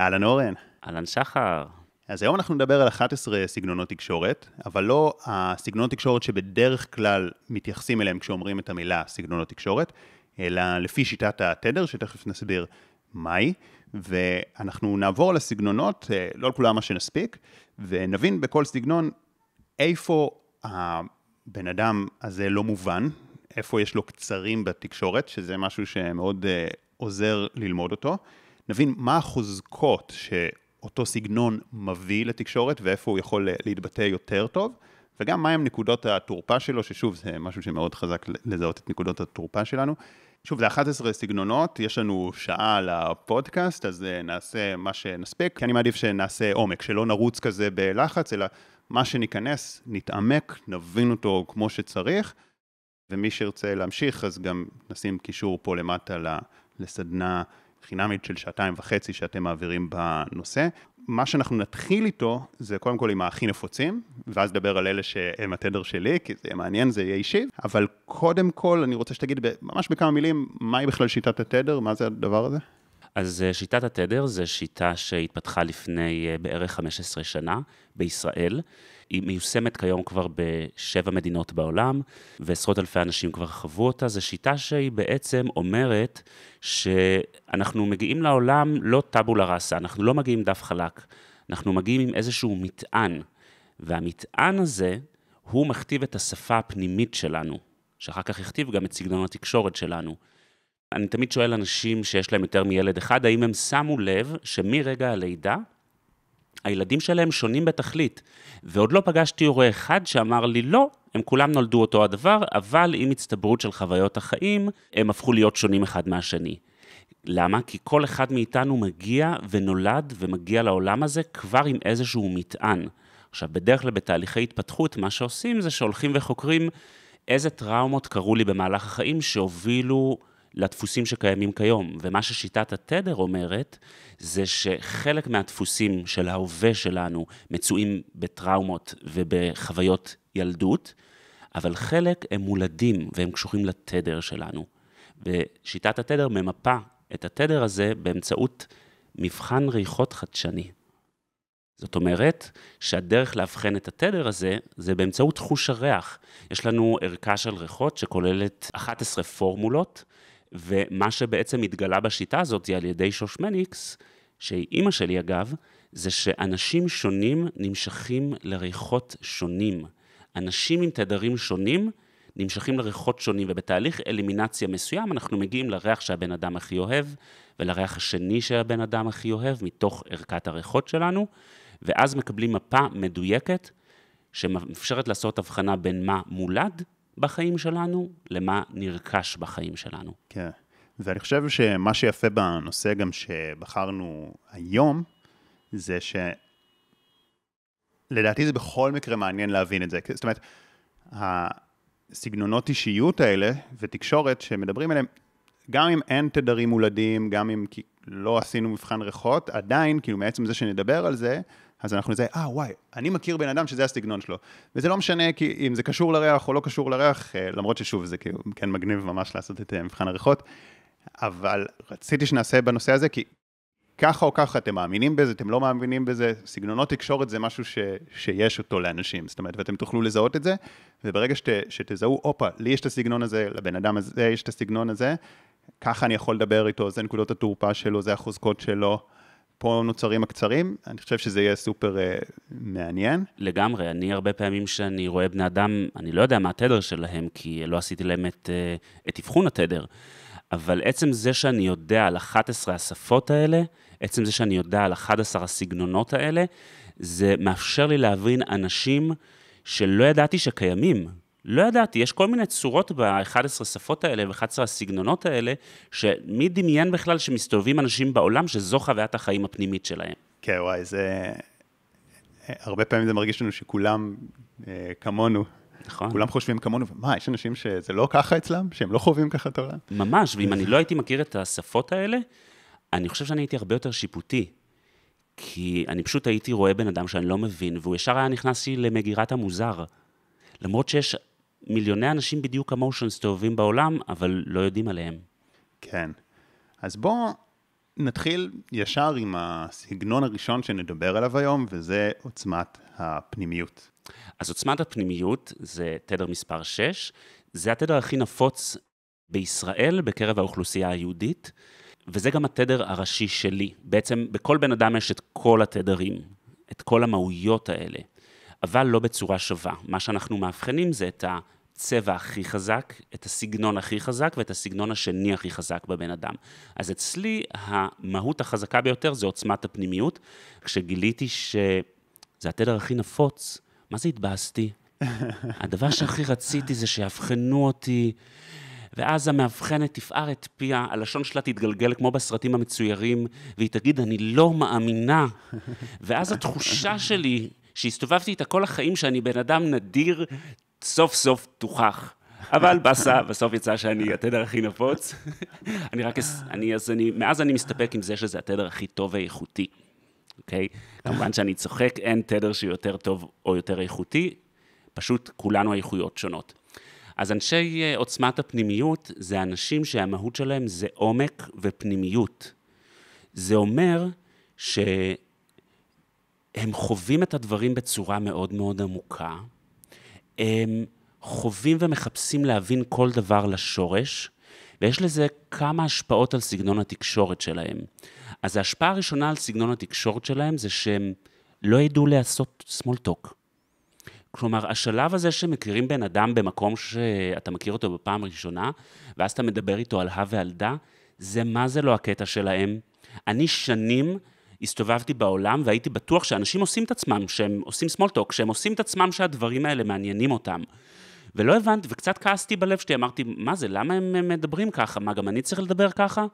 אהלן אורן. אהלן שחר. אז היום אנחנו נדבר על 11 סגנונות תקשורת, אבל לא הסגנונות תקשורת שבדרך כלל מתייחסים אליהם כשאומרים את המילה סגנונות תקשורת, אלא לפי שיטת התדר, שתכף נסביר מהי, ואנחנו נעבור על הסגנונות, אה, לא על כולם מה שנספיק, ונבין בכל סגנון איפה הבן אדם הזה לא מובן, איפה יש לו קצרים בתקשורת, שזה משהו שמאוד uh, עוזר ללמוד אותו. נבין מה החוזקות שאותו סגנון מביא לתקשורת ואיפה הוא יכול להתבטא יותר טוב, וגם מהם נקודות התורפה שלו, ששוב, זה משהו שמאוד חזק לזהות את נקודות התורפה שלנו. שוב, זה 11 סגנונות, יש לנו שעה לפודקאסט, אז אה, נעשה מה שנספיק, כי אני מעדיף שנעשה עומק, שלא נרוץ כזה בלחץ, אלא מה שניכנס, נתעמק, נבין אותו כמו שצריך, ומי שירצה להמשיך, אז גם נשים קישור פה למטה לסדנה חינמית של שעתיים וחצי שאתם מעבירים בנושא. מה שאנחנו נתחיל איתו, זה קודם כל עם הכי נפוצים, ואז נדבר על אלה שהם התדר שלי, כי זה יהיה מעניין, זה יהיה אישי, אבל קודם כל, אני רוצה שתגיד ממש בכמה מילים, מהי בכלל שיטת התדר, מה זה הדבר הזה? אז אה, שיטת התדר זו שיטה שהתפתחה לפני אה, בערך 15 שנה בישראל. היא מיושמת כיום כבר בשבע מדינות בעולם, ועשרות אלפי אנשים כבר חוו אותה. זו שיטה שהיא בעצם אומרת שאנחנו מגיעים לעולם לא טאבולה ראסה, אנחנו לא מגיעים דף חלק, אנחנו מגיעים עם איזשהו מטען, והמטען הזה, הוא מכתיב את השפה הפנימית שלנו, שאחר כך יכתיב גם את סגנון התקשורת שלנו. אני תמיד שואל אנשים שיש להם יותר מילד אחד, האם הם שמו לב שמרגע הלידה, הילדים שלהם שונים בתכלית. ועוד לא פגשתי הורה אחד שאמר לי, לא, הם כולם נולדו אותו הדבר, אבל עם הצטברות של חוויות החיים, הם הפכו להיות שונים אחד מהשני. למה? כי כל אחד מאיתנו מגיע ונולד ומגיע לעולם הזה כבר עם איזשהו מטען. עכשיו, בדרך כלל בתהליכי התפתחות, מה שעושים זה שהולכים וחוקרים איזה טראומות קרו לי במהלך החיים שהובילו לדפוסים שקיימים כיום. ומה ששיטת התדר אומרת, זה שחלק מהדפוסים של ההווה שלנו מצויים בטראומות ובחוויות ילדות, אבל חלק הם מולדים והם קשורים לתדר שלנו. ושיטת התדר ממפה את התדר הזה באמצעות מבחן ריחות חדשני. זאת אומרת שהדרך לאבחן את התדר הזה זה באמצעות חוש הריח. יש לנו ערכה של ריחות שכוללת 11 פורמולות, ומה שבעצם התגלה בשיטה הזאת על ידי שוש מניקס, שהיא אימא שלי אגב, זה שאנשים שונים נמשכים לריחות שונים. אנשים עם תדרים שונים נמשכים לריחות שונים, ובתהליך אלימינציה מסוים אנחנו מגיעים לריח שהבן אדם הכי אוהב, ולריח השני שהבן אדם הכי אוהב, מתוך ערכת הריחות שלנו, ואז מקבלים מפה מדויקת, שמאפשרת לעשות הבחנה בין מה מולד בחיים שלנו, למה נרכש בחיים שלנו. כן, ואני חושב שמה שיפה בנושא גם שבחרנו היום, זה ש... לדעתי זה בכל מקרה מעניין להבין את זה. זאת אומרת, הסגנונות אישיות האלה ותקשורת שמדברים עליהם, גם אם אין תדרים מולדים, גם אם לא עשינו מבחן ריחות, עדיין, כאילו מעצם זה שנדבר על זה, אז אנחנו נזהה, אה, וואי, אני מכיר בן אדם שזה הסגנון שלו. וזה לא משנה כי אם זה קשור לריח או לא קשור לריח, אה, למרות ששוב, זה כאילו כן מגניב ממש לעשות את אה, מבחן הריחות, אבל רציתי שנעשה בנושא הזה, כי ככה או ככה אתם מאמינים בזה, אתם לא מאמינים בזה, סגנונות תקשורת זה משהו ש, שיש אותו לאנשים, זאת אומרת, ואתם תוכלו לזהות את זה, וברגע שת, שתזהו, הופה, לי יש את הסגנון הזה, לבן אדם הזה יש את הסגנון הזה, ככה אני יכול לדבר איתו, זה נקודות התורפה שלו, זה החוזקות שלו. פה נוצרים הקצרים, אני חושב שזה יהיה סופר uh, מעניין. לגמרי, אני הרבה פעמים שאני רואה בני אדם, אני לא יודע מה התדר שלהם, כי לא עשיתי להם את, uh, את אבחון התדר, אבל עצם זה שאני יודע על 11 השפות האלה, עצם זה שאני יודע על 11 הסגנונות האלה, זה מאפשר לי להבין אנשים שלא ידעתי שקיימים. לא ידעתי, יש כל מיני צורות ב-11 שפות האלה ו-11 הסגנונות האלה, שמי דמיין בכלל שמסתובבים אנשים בעולם שזו חוויית החיים הפנימית שלהם. כן, וואי, זה... הרבה פעמים זה מרגיש לנו שכולם אה, כמונו. נכון. כולם חושבים כמונו, ומה, יש אנשים שזה לא ככה אצלם? שהם לא חווים ככה את העולם? ממש, ואם אני לא הייתי מכיר את השפות האלה, אני חושב שאני הייתי הרבה יותר שיפוטי. כי אני פשוט הייתי רואה בן אדם שאני לא מבין, והוא ישר היה נכנס לי למגירת המוזר. למרות שיש מיליוני אנשים בדיוק כמוהו שמסתובבים בעולם, אבל לא יודעים עליהם. כן. אז בוא נתחיל ישר עם הסגנון הראשון שנדבר עליו היום, וזה עוצמת הפנימיות. אז עוצמת הפנימיות זה תדר מספר 6, זה התדר הכי נפוץ בישראל בקרב האוכלוסייה היהודית, וזה גם התדר הראשי שלי. בעצם בכל בן אדם יש את כל התדרים, את כל המהויות האלה, אבל לא בצורה שווה. מה שאנחנו מאבחנים זה את הצבע הכי חזק, את הסגנון הכי חזק ואת הסגנון השני הכי חזק בבן אדם. אז אצלי המהות החזקה ביותר זה עוצמת הפנימיות. כשגיליתי שזה התדר הכי נפוץ, מה זה התבאסתי? הדבר שהכי רציתי זה שיאבחנו אותי, ואז המאבחנת תפער את פיה, הלשון שלה תתגלגל כמו בסרטים המצוירים, והיא תגיד, אני לא מאמינה. ואז התחושה שלי, שהסתובבתי איתה כל החיים, שאני בן אדם נדיר, סוף סוף תוכח. אבל באסה, בסוף יצא שאני התדר הכי נפוץ. אני רק, אני, אז אני, מאז אני מסתפק עם זה שזה התדר הכי טוב ואיכותי, אוקיי? כמובן שאני צוחק, אין תדר שהוא יותר טוב או יותר איכותי, פשוט כולנו איכויות שונות. אז אנשי אה, עוצמת הפנימיות זה אנשים שהמהות שלהם זה עומק ופנימיות. זה אומר שהם חווים את הדברים בצורה מאוד מאוד עמוקה, הם חווים ומחפשים להבין כל דבר לשורש, ויש לזה כמה השפעות על סגנון התקשורת שלהם. אז ההשפעה הראשונה על סגנון התקשורת שלהם זה שהם לא ידעו לעשות small talk. כלומר, השלב הזה שמכירים בן אדם במקום שאתה מכיר אותו בפעם ראשונה, ואז אתה מדבר איתו על הא ועל דא, זה מה זה לא הקטע שלהם. אני שנים הסתובבתי בעולם והייתי בטוח שאנשים עושים את עצמם, שהם עושים small talk, שהם עושים את עצמם שהדברים האלה מעניינים אותם. ולא הבנתי, וקצת כעסתי בלב שלי, אמרתי, מה זה, למה הם מדברים ככה? מה, גם אני צריך לדבר ככה?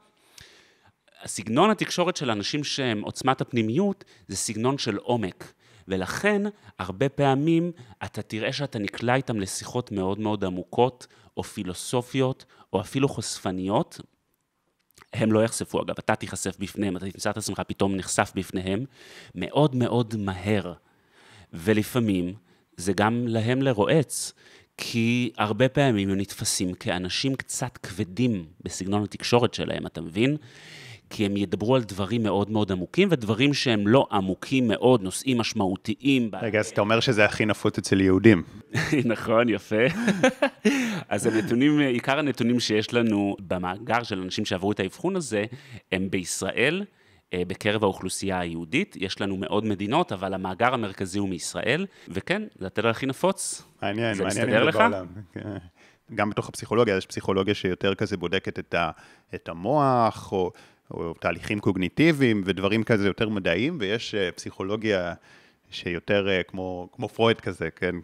הסגנון התקשורת של אנשים שהם עוצמת הפנימיות, זה סגנון של עומק. ולכן, הרבה פעמים אתה תראה שאתה נקלע איתם לשיחות מאוד מאוד עמוקות, או פילוסופיות, או אפילו חושפניות. הם לא יחשפו, אגב, אתה תיחשף בפניהם, אתה תמצא את עצמך פתאום נחשף בפניהם, מאוד מאוד מהר. ולפעמים זה גם להם לרועץ, כי הרבה פעמים הם נתפסים כאנשים קצת כבדים בסגנון התקשורת שלהם, אתה מבין? כי הם ידברו על דברים מאוד מאוד עמוקים, ודברים שהם לא עמוקים מאוד, נושאים משמעותיים. רגע, אז אתה אומר שזה הכי נפוץ אצל יהודים. נכון, יפה. אז הנתונים, עיקר הנתונים שיש לנו במאגר של אנשים שעברו את האבחון הזה, הם בישראל. אה, בקרב האוכלוסייה היהודית, יש לנו מאוד מדינות, אבל המאגר המרכזי הוא מישראל, וכן, זה התדר הכי נפוץ. מעניין, מעניין. זה מסתדר לך? בעולם. כן. גם בתוך הפסיכולוגיה, יש פסיכולוגיה שיותר כזה בודקת את, ה, את המוח, או או תהליכים קוגניטיביים ודברים כזה יותר מדעיים, ויש אה, פסיכולוגיה שיותר אה, כמו, כמו פרויד כזה, כן,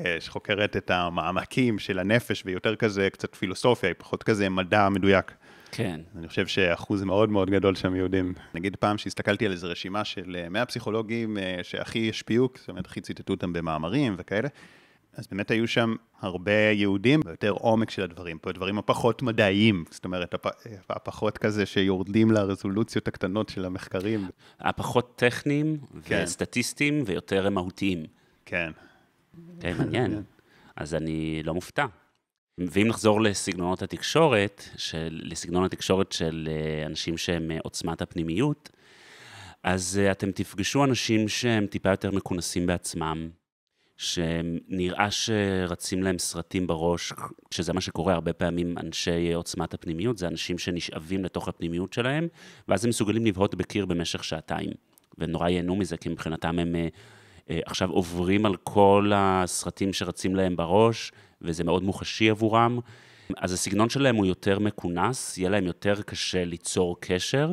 אה, שחוקרת את המעמקים של הנפש, ויותר כזה קצת פילוסופיה, היא פחות כזה מדע מדויק. כן. אני חושב שאחוז מאוד מאוד גדול שם יהודים. נגיד פעם שהסתכלתי על איזו רשימה של 100 פסיכולוגים שהכי השפיעו, זאת אומרת, הכי ציטטו אותם במאמרים וכאלה, אז באמת היו שם הרבה יהודים, ביותר עומק של הדברים, פה דברים הפחות מדעיים, זאת אומרת, הפ... הפחות כזה שיורדים לרזולוציות הקטנות של המחקרים. הפחות טכניים כן. וסטטיסטיים ויותר מהותיים. כן. די מעניין. אז אני לא מופתע. ואם נחזור לסגנונות התקשורת, של, לסגנון התקשורת של אה, אנשים שהם אה, עוצמת הפנימיות, אז אה, אתם תפגשו אנשים שהם טיפה יותר מכונסים בעצמם, שנראה שרצים להם סרטים בראש, שזה מה שקורה הרבה פעמים, אנשי עוצמת הפנימיות, זה אנשים שנשאבים לתוך הפנימיות שלהם, ואז הם מסוגלים לבהות בקיר במשך שעתיים. ונורא ייהנו מזה, כי מבחינתם הם אה, אה, עכשיו עוברים על כל הסרטים שרצים להם בראש, וזה מאוד מוחשי עבורם. אז הסגנון שלהם הוא יותר מכונס, יהיה להם יותר קשה ליצור קשר,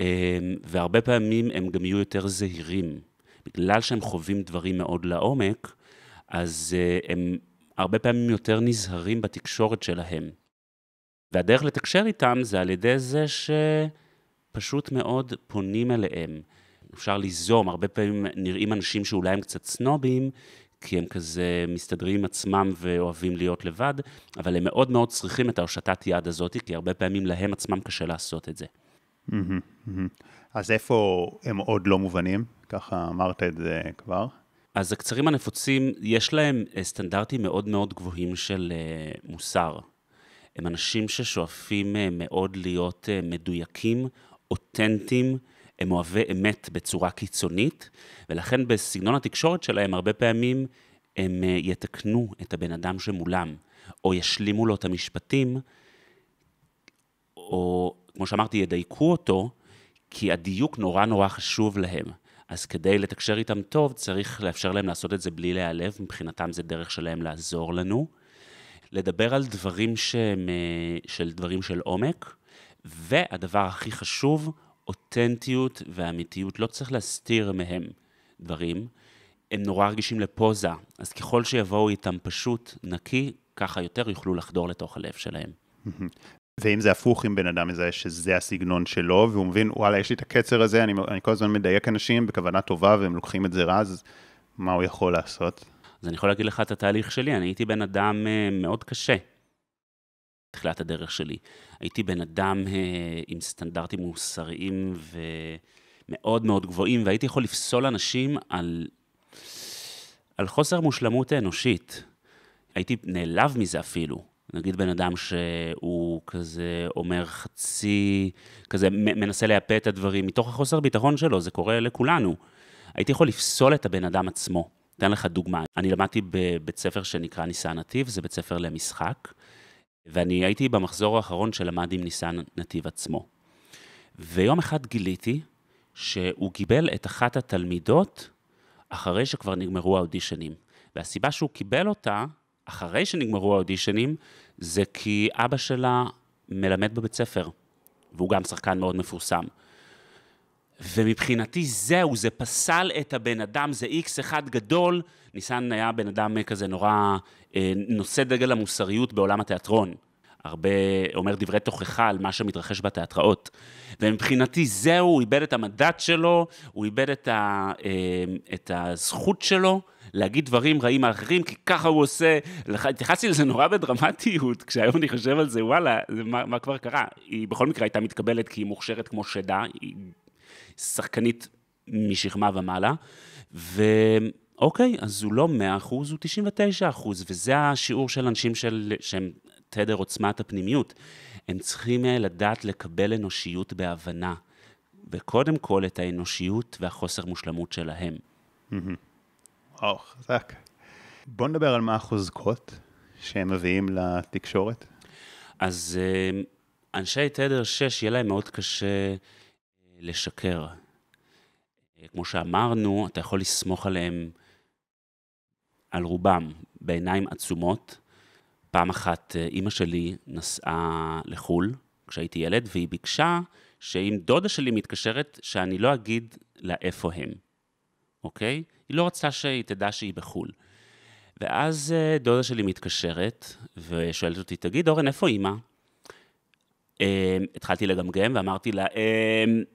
אה, והרבה פעמים הם גם יהיו יותר זהירים. בגלל שהם חווים דברים מאוד לעומק, אז uh, הם הרבה פעמים יותר נזהרים בתקשורת שלהם. והדרך לתקשר איתם זה על ידי זה שפשוט מאוד פונים אליהם. אפשר ליזום, הרבה פעמים נראים אנשים שאולי הם קצת סנובים, כי הם כזה מסתדרים עם עצמם ואוהבים להיות לבד, אבל הם מאוד מאוד צריכים את ההושטת יד הזאת, כי הרבה פעמים להם עצמם קשה לעשות את זה. אז איפה הם עוד לא מובנים? ככה אמרת את זה כבר. אז הקצרים הנפוצים, יש להם אה, סטנדרטים מאוד מאוד גבוהים של uh, מוסר. הם אנשים ששואפים uh, מאוד להיות מדויקים, אותנטיים, הם אוהבי אמת בצורה קיצונית, ולכן בסגנון התקשורת שלהם, הרבה פעמים הם אה, יתקנו את הבן אדם שמולם, או ישלימו לו את המשפטים, או כמו שאמרתי, ידייקו אותו, כי הדיוק נורא נורא חשוב להם. אז כדי לתקשר איתם טוב, צריך לאפשר להם לעשות את זה בלי להיעלב, מבחינתם זה דרך שלהם לעזור לנו. לדבר על דברים שהם, אה, של דברים של עומק, והדבר הכי חשוב, אותנטיות ואמיתיות. לא צריך להסתיר מהם דברים. הם נורא רגישים לפוזה, אז ככל שיבואו איתם פשוט נקי, ככה יותר יוכלו לחדור לתוך הלב שלהם. ואם זה הפוך, אם בן אדם מזהה שזה הסגנון שלו, והוא מבין, וואלה, יש לי את הקצר הזה, אני, אני כל הזמן מדייק אנשים בכוונה טובה, והם לוקחים את זה רע, אז מה הוא יכול לעשות? אז אני יכול להגיד לך את התהליך שלי, אני הייתי בן אדם אה, מאוד קשה. תחילת הדרך שלי. הייתי בן אדם אה, עם סטנדרטים מוסריים ומאוד מאוד גבוהים, והייתי יכול לפסול אנשים על, על חוסר מושלמות אנושית. הייתי נעלב מזה אפילו. נגיד בן אדם שהוא כזה אומר חצי, כזה מנסה לייפה את הדברים מתוך החוסר ביטחון שלו, זה קורה לכולנו. הייתי יכול לפסול את הבן אדם עצמו. אתן לך דוגמה, אני למדתי בבית ספר שנקרא ניסן נתיב, זה בית ספר למשחק, ואני הייתי במחזור האחרון שלמד עם ניסן נתיב עצמו. ויום אחד גיליתי שהוא קיבל את אחת התלמידות אחרי שכבר נגמרו האודישנים. והסיבה שהוא קיבל אותה אחרי שנגמרו האודישנים, זה כי אבא שלה מלמד בבית ספר, והוא גם שחקן מאוד מפורסם. ומבחינתי זהו, זה פסל את הבן אדם, זה איקס אחד גדול. ניסן היה בן אדם כזה נורא אה, נושא דגל המוסריות בעולם התיאטרון. הרבה אומר דברי תוכחה על מה שמתרחש בתיאטראות. ומבחינתי זהו, הוא איבד את המנדט שלו, הוא איבד את, ה, אה, את הזכות שלו להגיד דברים רעים האחרים, כי ככה הוא עושה. התייחסתי לזה נורא בדרמטיות, כשהיום אני חושב על זה, וואלה, מה, מה כבר קרה? היא בכל מקרה הייתה מתקבלת כי היא מוכשרת כמו שדה, היא שחקנית משכמה ומעלה, ואוקיי, אז הוא לא 100 אחוז, הוא 99 אחוז, וזה השיעור של אנשים של, שהם תדר עוצמת הפנימיות. הם צריכים אה, לדעת לקבל אנושיות בהבנה, וקודם כל את האנושיות והחוסר מושלמות שלהם. וואו, חזק. בוא נדבר על מה החוזקות שהם מביאים לתקשורת. אז אה, אנשי תדר 6, יהיה להם מאוד קשה לשקר. כמו שאמרנו, אתה יכול לסמוך עליהם, על רובם, בעיניים עצומות. פעם אחת אה, אימא שלי נסעה לחו"ל כשהייתי ילד, והיא ביקשה שאם דודה שלי מתקשרת, שאני לא אגיד לה איפה הם, אוקיי? היא לא רצתה שהיא תדע שהיא בחו"ל. ואז אה, דודה שלי מתקשרת ושואלת אותי, תגיד, אורן, איפה אימא? Um, התחלתי לגמגם ואמרתי לה,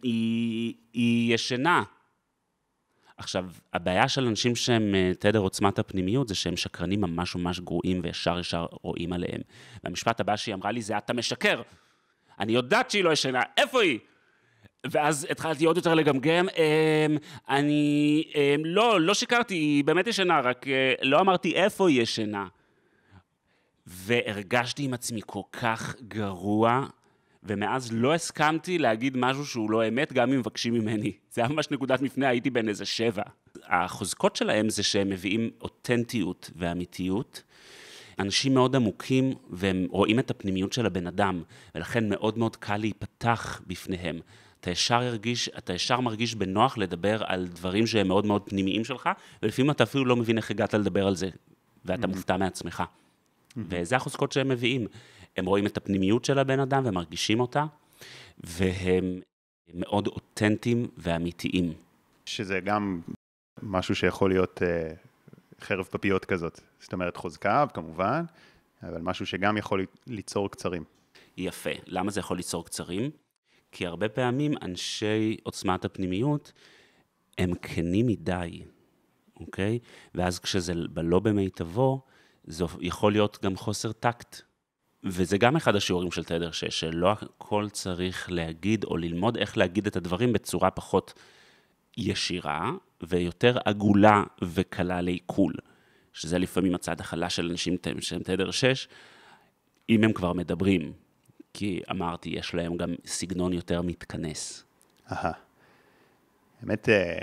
היא, היא ישנה. עכשיו, הבעיה של אנשים שהם uh, תדר עוצמת הפנימיות זה שהם שקרנים ממש ממש גרועים וישר ישר רואים עליהם. והמשפט הבא שהיא אמרה לי זה, אתה משקר. אני יודעת שהיא לא ישנה, איפה היא? ואז התחלתי עוד יותר לגמגם, um, אני, um, לא, לא שיקרתי, היא באמת ישנה, רק uh, לא אמרתי איפה היא ישנה. והרגשתי עם עצמי כל כך גרוע, ומאז לא הסכמתי להגיד משהו שהוא לא אמת, גם אם מבקשים ממני. זה היה ממש נקודת מפנה, הייתי בן איזה שבע. החוזקות שלהם זה שהם מביאים אותנטיות ואמיתיות. אנשים מאוד עמוקים, והם רואים את הפנימיות של הבן אדם, ולכן מאוד מאוד קל להיפתח בפניהם. אתה ישר, הרגיש, אתה ישר מרגיש בנוח לדבר על דברים שהם מאוד מאוד פנימיים שלך, ולפעמים אתה אפילו לא מבין איך הגעת לדבר על זה, ואתה mm-hmm. מופתע מעצמך. Mm-hmm. וזה החוזקות שהם מביאים. הם רואים את הפנימיות של הבן אדם ומרגישים אותה, והם מאוד אותנטיים ואמיתיים. שזה גם משהו שיכול להיות uh, חרב פפיות כזאת. זאת אומרת, חוזקה, כמובן, אבל משהו שגם יכול ליצור קצרים. יפה. למה זה יכול ליצור קצרים? כי הרבה פעמים אנשי עוצמת הפנימיות הם כנים מדי, אוקיי? ואז כשזה לא במיטבו, זה יכול להיות גם חוסר טקט. וזה גם אחד השיעורים של תדר 6, שלא הכל צריך להגיד או ללמוד איך להגיד את הדברים בצורה פחות ישירה ויותר עגולה וקלה לעיכול, שזה לפעמים הצד החלש של אנשים שהם תדר 6, אם הם כבר מדברים. כי אמרתי, יש להם גם סגנון יותר מתכנס. אהה. האמת, אה,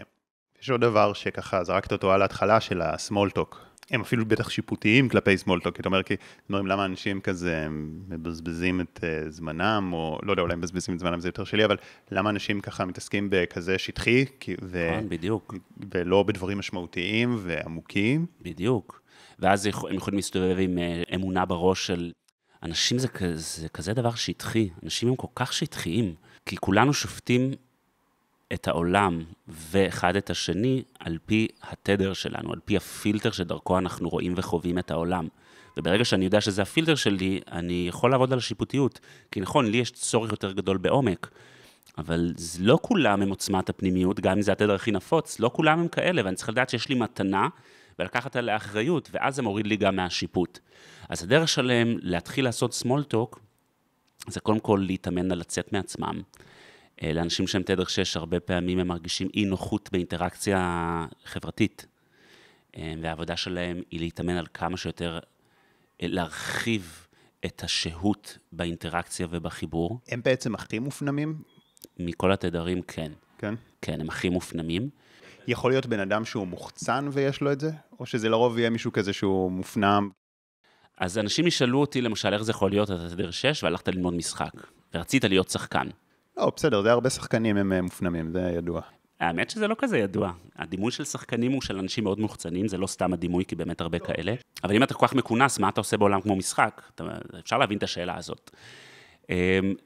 יש עוד דבר שככה זרקת אותו על ההתחלה של ה-small talk. הם אפילו בטח שיפוטיים כלפי small talk, אתה אומר, כי אומרים למה אנשים כזה מבזבזים את uh, זמנם, או לא יודע, אולי מבזבזים את זמנם זה יותר שלי, אבל למה אנשים ככה מתעסקים בכזה שטחי, ו... נכון, בדיוק. ולא בדברים משמעותיים ועמוקים. בדיוק. ואז הם יכולים להסתובב עם אה, אמונה בראש של... אנשים זה כזה, כזה דבר שטחי, אנשים הם כל כך שטחיים, כי כולנו שופטים את העולם ואחד את השני על פי התדר שלנו, על פי הפילטר שדרכו אנחנו רואים וחווים את העולם. וברגע שאני יודע שזה הפילטר שלי, אני יכול לעבוד על השיפוטיות. כי נכון, לי יש צורך יותר גדול בעומק, אבל לא כולם הם עוצמת הפנימיות, גם אם זה התדר הכי נפוץ, לא כולם הם כאלה, ואני צריך לדעת שיש לי מתנה ולקחת עליה אחריות, ואז זה מוריד לי גם מהשיפוט. אז הדרך שלהם להתחיל לעשות small talk, זה קודם כל להתאמן על לצאת מעצמם. אה, לאנשים שהם תדר 6, הרבה פעמים הם מרגישים אי נוחות באינטראקציה חברתית. אה, והעבודה שלהם היא להתאמן על כמה שיותר, אה, להרחיב את השהות באינטראקציה ובחיבור. הם בעצם הכי מופנמים? מכל התדרים, כן. כן? כן, הם הכי מופנמים. יכול להיות בן אדם שהוא מוחצן ויש לו את זה? או שזה לרוב יהיה מישהו כזה שהוא מופנם? אז אנשים ישאלו אותי, למשל, איך זה יכול להיות, אתה תדר 6 והלכת ללמוד משחק, ורצית להיות שחקן. לא, בסדר, זה הרבה שחקנים הם אה, מופנמים, זה ידוע. האמת שזה לא כזה ידוע. הדימוי של שחקנים הוא של אנשים מאוד מוחצנים, זה לא סתם הדימוי, כי באמת הרבה כאלה. אבל אם אתה כל כך מכונס, מה אתה עושה בעולם כמו משחק? אתה, אפשר להבין את השאלה הזאת. אמ,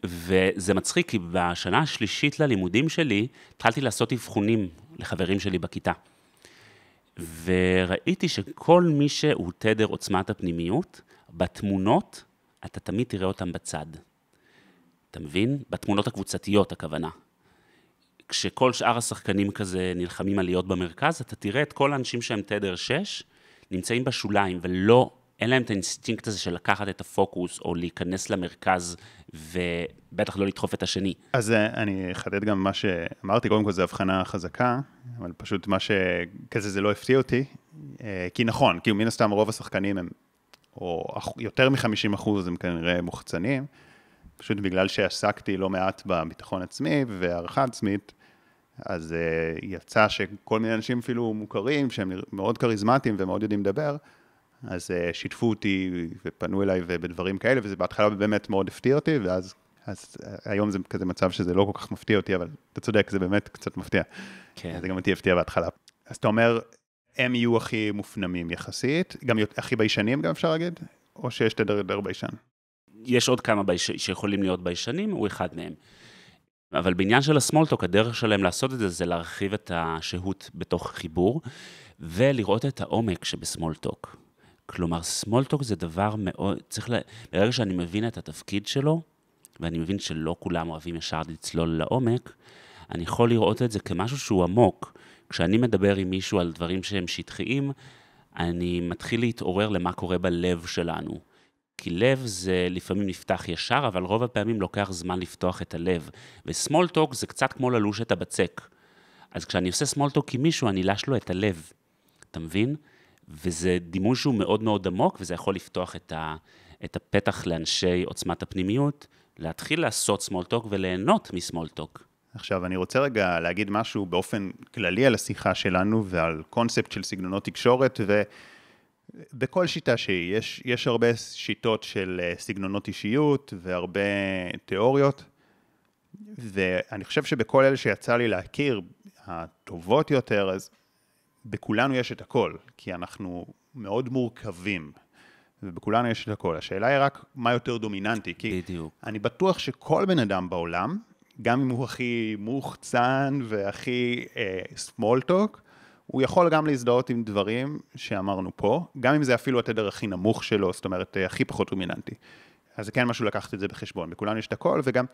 וזה מצחיק, כי בשנה השלישית ללימודים שלי, התחלתי לעשות אבחונים לחברים שלי בכיתה. וראיתי שכל מי שהוא תדר עוצמת הפנימיות, בתמונות, אתה תמיד תראה אותם בצד. אתה מבין? בתמונות הקבוצתיות, הכוונה. כשכל שאר השחקנים כזה נלחמים על להיות במרכז, אתה תראה את כל האנשים שהם תדר 6 נמצאים בשוליים, ולא, אין להם את האינסטינקט הזה של לקחת את הפוקוס, או להיכנס למרכז, ובטח לא לדחוף את השני. אז אה, אני אחדד גם מה שאמרתי, קודם כל זו הבחנה חזקה, אבל פשוט מה שכזה זה לא הפתיע אותי, אה, כי נכון, כי מן הסתם רוב השחקנים הם, או יותר מ-50 אחוז הם כנראה מוחצנים, פשוט בגלל שעסקתי לא מעט בביטחון עצמי והערכה עצמית, אז uh, יצא שכל מיני אנשים אפילו מוכרים, שהם מאוד כריזמטיים ומאוד יודעים לדבר, אז uh, שיתפו אותי ופנו אליי בדברים כאלה, וזה בהתחלה באמת מאוד הפתיע אותי, ואז אז, uh, היום זה כזה מצב שזה לא כל כך מפתיע אותי, אבל אתה צודק, זה באמת קצת מפתיע. כן. זה גם אותי הפתיע בהתחלה. אז אתה אומר, הם יהיו הכי מופנמים יחסית, גם הכי ביישנים גם אפשר להגיד, או שיש תדר יותר ביישן? יש עוד כמה בייש... שיכולים להיות ביישנים, הוא אחד מהם. אבל בעניין של ה small talk, הדרך שלהם לעשות את זה, זה להרחיב את השהות בתוך חיבור, ולראות את העומק שב small talk. כלומר, small talk זה דבר מאוד, צריך ל... ברגע שאני מבין את התפקיד שלו, ואני מבין שלא כולם אוהבים ישר לצלול לעומק, אני יכול לראות את זה כמשהו שהוא עמוק. כשאני מדבר עם מישהו על דברים שהם שטחיים, אני מתחיל להתעורר למה קורה בלב שלנו. כי לב זה לפעמים נפתח ישר, אבל רוב הפעמים לוקח זמן לפתוח את הלב. וסמולטוק זה קצת כמו ללוש את הבצק. אז כשאני עושה סמולטוק עם מישהו, אני לש לו את הלב. אתה מבין? וזה דימוי שהוא מאוד מאוד עמוק, וזה יכול לפתוח את, ה, את הפתח לאנשי עוצמת הפנימיות, להתחיל לעשות סמולטוק וליהנות מסמולטוק. עכשיו, אני רוצה רגע להגיד משהו באופן כללי על השיחה שלנו ועל קונספט של סגנונות תקשורת, ו... בכל שיטה שהיא, יש, יש הרבה שיטות של אה, סגנונות אישיות והרבה תיאוריות, ואני חושב שבכל אלה שיצא לי להכיר, הטובות יותר, אז בכולנו יש את הכל, כי אנחנו מאוד מורכבים, ובכולנו יש את הכל. השאלה היא רק מה יותר דומיננטי, כי בדיוק. אני בטוח שכל בן אדם בעולם, גם אם הוא הכי מוחצן והכי אה, small talk, הוא יכול גם להזדהות עם דברים שאמרנו פה, גם אם זה אפילו התדר הכי נמוך שלו, זאת אומרת, אה, הכי פחות דומיננטי. אז זה כן משהו לקחת את זה בחשבון, בכולנו יש את הכל, וגם,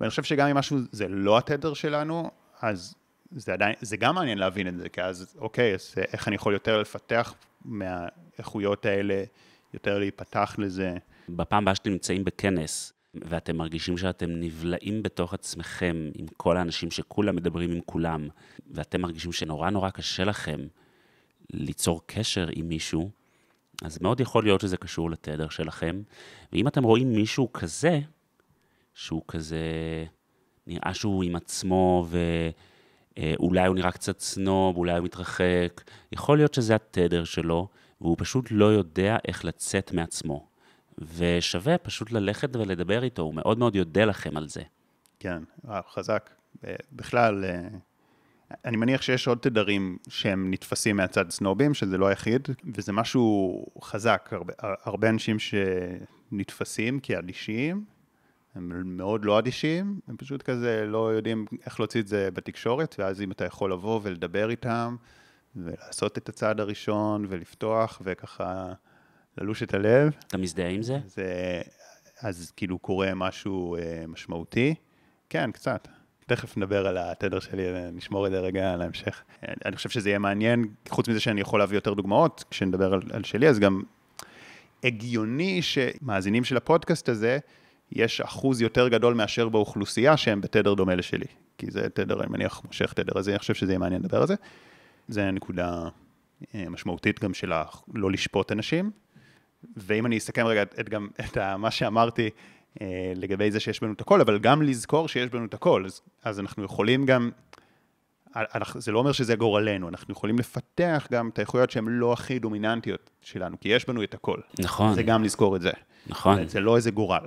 ואני חושב שגם אם משהו זה לא התדר שלנו, אז זה עדיין, זה גם מעניין להבין את זה, כי אז אוקיי, אז איך אני יכול יותר לפתח מהאיכויות האלה, יותר להיפתח לזה. בפעם הבאה שאתם נמצאים בכנס, ואתם מרגישים שאתם נבלעים בתוך עצמכם עם כל האנשים שכולם מדברים עם כולם, ואתם מרגישים שנורא נורא קשה לכם ליצור קשר עם מישהו, אז מאוד יכול להיות שזה קשור לתדר שלכם. ואם אתם רואים מישהו כזה, שהוא כזה, נראה שהוא עם עצמו, ואולי הוא נראה קצת סנוב, אולי הוא מתרחק. יכול להיות שזה התדר שלו, והוא פשוט לא יודע איך לצאת מעצמו. ושווה פשוט ללכת ולדבר איתו, הוא מאוד מאוד יודה לכם על זה. כן, חזק. בכלל, אה, אני מניח שיש עוד תדרים שהם נתפסים מהצד סנובים, שזה לא היחיד, וזה משהו חזק. הרבה, הרבה אנשים שנתפסים כאדישים, הם מאוד לא אדישים, הם פשוט כזה לא יודעים איך להוציא את זה בתקשורת, ואז אם אתה יכול לבוא ולדבר איתם, ולעשות את הצעד הראשון, ולפתוח, וככה ללוש את הלב. אתה מזדהה עם זה? זה אז כאילו קורה משהו אה, משמעותי. כן, קצת. תכף נדבר על התדר שלי, נשמור את זה רגע להמשך. אני חושב שזה יהיה מעניין, חוץ מזה שאני יכול להביא יותר דוגמאות, כשנדבר על, על שלי, אז גם הגיוני שמאזינים של הפודקאסט הזה, יש אחוז יותר גדול מאשר באוכלוסייה שהם בתדר דומה לשלי. כי זה תדר, אני מניח, מושך תדר הזה, אני חושב שזה יהיה מעניין לדבר על זה. זה נקודה אה, משמעותית גם של לא לשפוט אנשים. ואם אני אסכם רגע את, גם את מה שאמרתי אה, לגבי זה שיש בנו את הכל, אבל גם לזכור שיש בנו את הכל, אז, אז אנחנו יכולים גם, אנחנו, זה לא אומר שזה גורלנו, אנחנו יכולים לפתח גם את האיכויות שהן לא הכי דומיננטיות שלנו, כי יש בנו את הכל. נכון. זה גם לזכור את זה. נכון. זה, זה לא איזה גורל.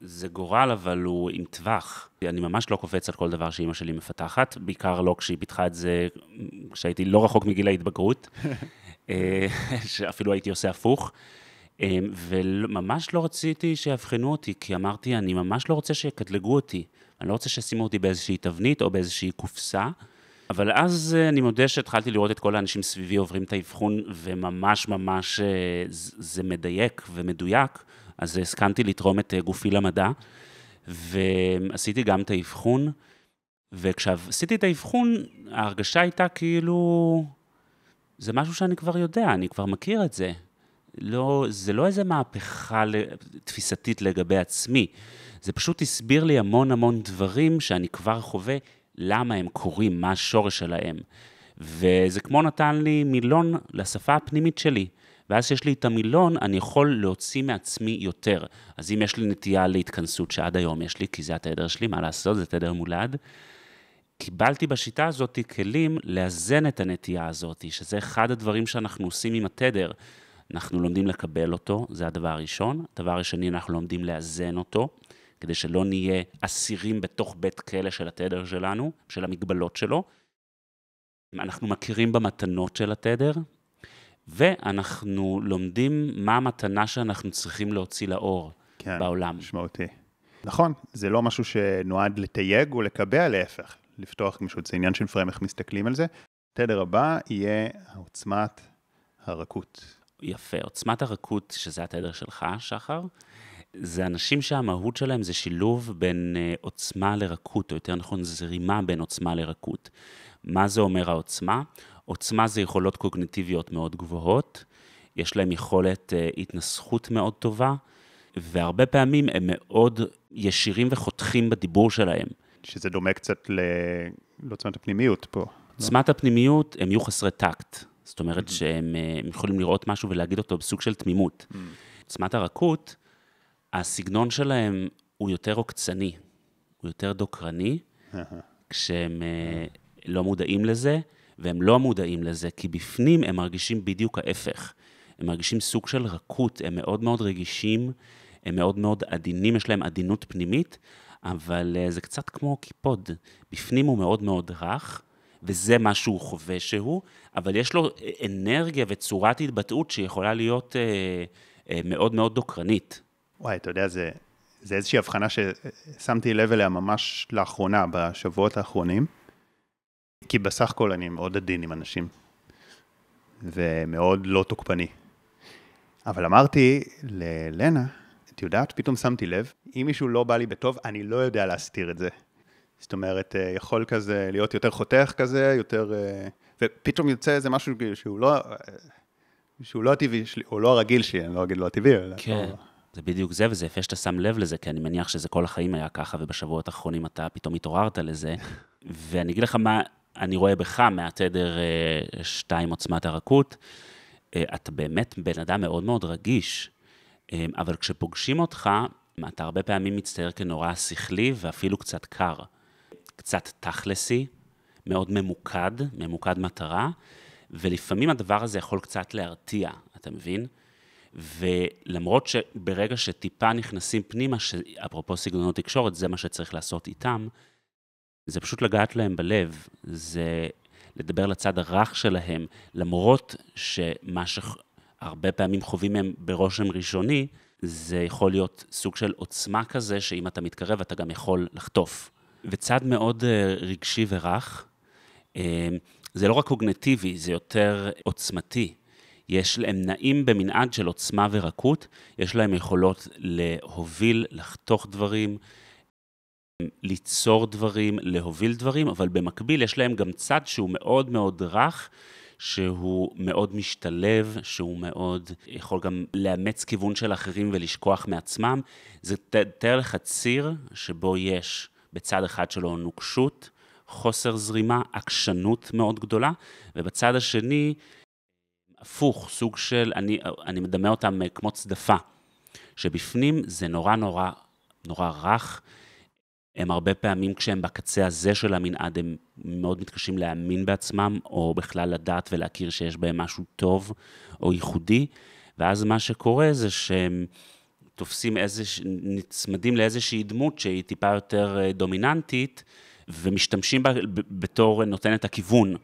זה גורל, אבל הוא עם טווח. אני ממש לא קופץ על כל דבר שאימא שלי מפתחת, בעיקר לא כשהיא פיתחה את זה כשהייתי לא רחוק מגיל ההתבגרות, אה, שאפילו הייתי עושה הפוך. אמ, וממש לא רציתי שיאבחנו אותי, כי אמרתי, אני ממש לא רוצה שיקטלגו אותי. אני לא רוצה שישימו אותי באיזושהי תבנית או באיזושהי קופסה. אבל אז אה, אני מודה שהתחלתי לראות את כל האנשים סביבי עוברים את האבחון, וממש ממש אה, זה מדייק ומדויק, אז הסכמתי לתרום את אה, גופי למדע, ועשיתי גם את האבחון, וכשעשיתי את האבחון, ההרגשה הייתה כאילו, זה משהו שאני כבר יודע, אני כבר מכיר את זה. לא, זה לא איזה מהפכה תפיסתית לגבי עצמי, זה פשוט הסביר לי המון המון דברים שאני כבר חווה, למה הם קורים, מה השורש שלהם. וזה כמו נתן לי מילון לשפה הפנימית שלי. ואז שיש לי את המילון, אני יכול להוציא מעצמי יותר. אז אם יש לי נטייה להתכנסות שעד היום יש לי, כי זה התדר שלי, מה לעשות, זה תדר מולד, קיבלתי בשיטה הזאת כלים לאזן את הנטייה הזאת, שזה אחד הדברים שאנחנו עושים עם התדר. אנחנו לומדים לקבל אותו, זה הדבר הראשון. הדבר השני, אנחנו לומדים לאזן אותו, כדי שלא נהיה אסירים בתוך בית כלא של התדר שלנו, של המגבלות שלו. אנחנו מכירים במתנות של התדר, ואנחנו לומדים מה המתנה שאנחנו צריכים להוציא לאור כן, בעולם. כן, משמעותי. נכון, זה לא משהו שנועד לתייג או לקבע, להפך, לפתוח גמישות, זה עניין של פריים, איך מסתכלים על זה. התדר הבא יהיה עוצמת הרכות. יפה. עוצמת הרכות, שזה התדר שלך, שחר, זה אנשים שהמהות שלהם זה שילוב בין uh, עוצמה לרכות, או יותר נכון, זרימה בין עוצמה לרכות. מה זה אומר העוצמה? עוצמה זה יכולות קוגניטיביות מאוד גבוהות, יש להם יכולת uh, התנסחות מאוד טובה, והרבה פעמים הם מאוד ישירים וחותכים בדיבור שלהם. שזה דומה קצת לעוצמת הפנימיות פה. עוצמת לא? הפנימיות, הם יהיו חסרי טקט. זאת אומרת mm-hmm. שהם אה, יכולים לראות משהו ולהגיד אותו בסוג של תמימות. Mm-hmm. עוצמת הרכות, הסגנון שלהם הוא יותר עוקצני, הוא יותר דוקרני, כשהם אה, לא מודעים לזה, והם לא מודעים לזה, כי בפנים הם מרגישים בדיוק ההפך. הם מרגישים סוג של רכות, הם מאוד מאוד רגישים, הם מאוד מאוד עדינים, יש להם עדינות פנימית, אבל אה, זה קצת כמו קיפוד. בפנים הוא מאוד מאוד רך, וזה מה שהוא חווה שהוא, אבל יש לו אנרגיה וצורת התבטאות שיכולה להיות אה, אה, מאוד מאוד דוקרנית. וואי, אתה יודע, זה, זה איזושהי הבחנה ששמתי לב אליה ממש לאחרונה, בשבועות האחרונים, כי בסך הכל אני מאוד עדין עם אנשים, ומאוד לא תוקפני. אבל אמרתי ללנה, את יודעת, פתאום שמתי לב, אם מישהו לא בא לי בטוב, אני לא יודע להסתיר את זה. זאת אומרת, אה, יכול כזה להיות יותר חותך כזה, יותר... אה, ופתאום יוצא איזה משהו שהוא לא... אה, שהוא לא הטבעי שלי, או לא הרגיל שלי, אני לא אגיד לא הטבעי, אלא... כן, לא... זה בדיוק זה, וזה יפה שאתה שם לב לזה, כי אני מניח שזה כל החיים היה ככה, ובשבועות האחרונים אתה פתאום התעוררת לזה. ואני אגיד לך מה אני רואה בך מהתדר שתיים עוצמת הרכות. אתה באמת בן אדם מאוד מאוד רגיש, אבל כשפוגשים אותך, אתה הרבה פעמים מצטייר כנורא שכלי ואפילו קצת קר. קצת תכלסי, מאוד ממוקד, ממוקד מטרה, ולפעמים הדבר הזה יכול קצת להרתיע, אתה מבין? ולמרות שברגע שטיפה נכנסים פנימה, שאפרופו סגנונות תקשורת, זה מה שצריך לעשות איתם, זה פשוט לגעת להם בלב, זה לדבר לצד הרך שלהם, למרות שמה שהרבה פעמים חווים הם ברושם ראשוני, זה יכול להיות סוג של עוצמה כזה, שאם אתה מתקרב אתה גם יכול לחטוף. וצד מאוד אה, רגשי ורך, אה, זה לא רק קוגנטיבי, זה יותר עוצמתי. יש, הם נעים במנעד של עוצמה ורקות, יש להם יכולות להוביל, לחתוך דברים, ליצור דברים, להוביל דברים, אבל במקביל יש להם גם צד שהוא מאוד מאוד רך, שהוא מאוד משתלב, שהוא מאוד יכול גם לאמץ כיוון של אחרים ולשכוח מעצמם. זה תאר לך ציר שבו יש בצד אחד שלו נוקשות, חוסר זרימה, עקשנות מאוד גדולה, ובצד השני, הפוך, סוג של, אני, אני מדמה אותם כמו צדפה, שבפנים זה נורא נורא נורא רך, הם הרבה פעמים כשהם בקצה הזה של המנעד, הם מאוד מתקשים להאמין בעצמם, או בכלל לדעת ולהכיר שיש בהם משהו טוב או ייחודי, ואז מה שקורה זה שהם תופסים איזה, נצמדים לאיזושהי דמות שהיא טיפה יותר אה, דומיננטית, ומשתמשים בה בתור נותנת הכיוון.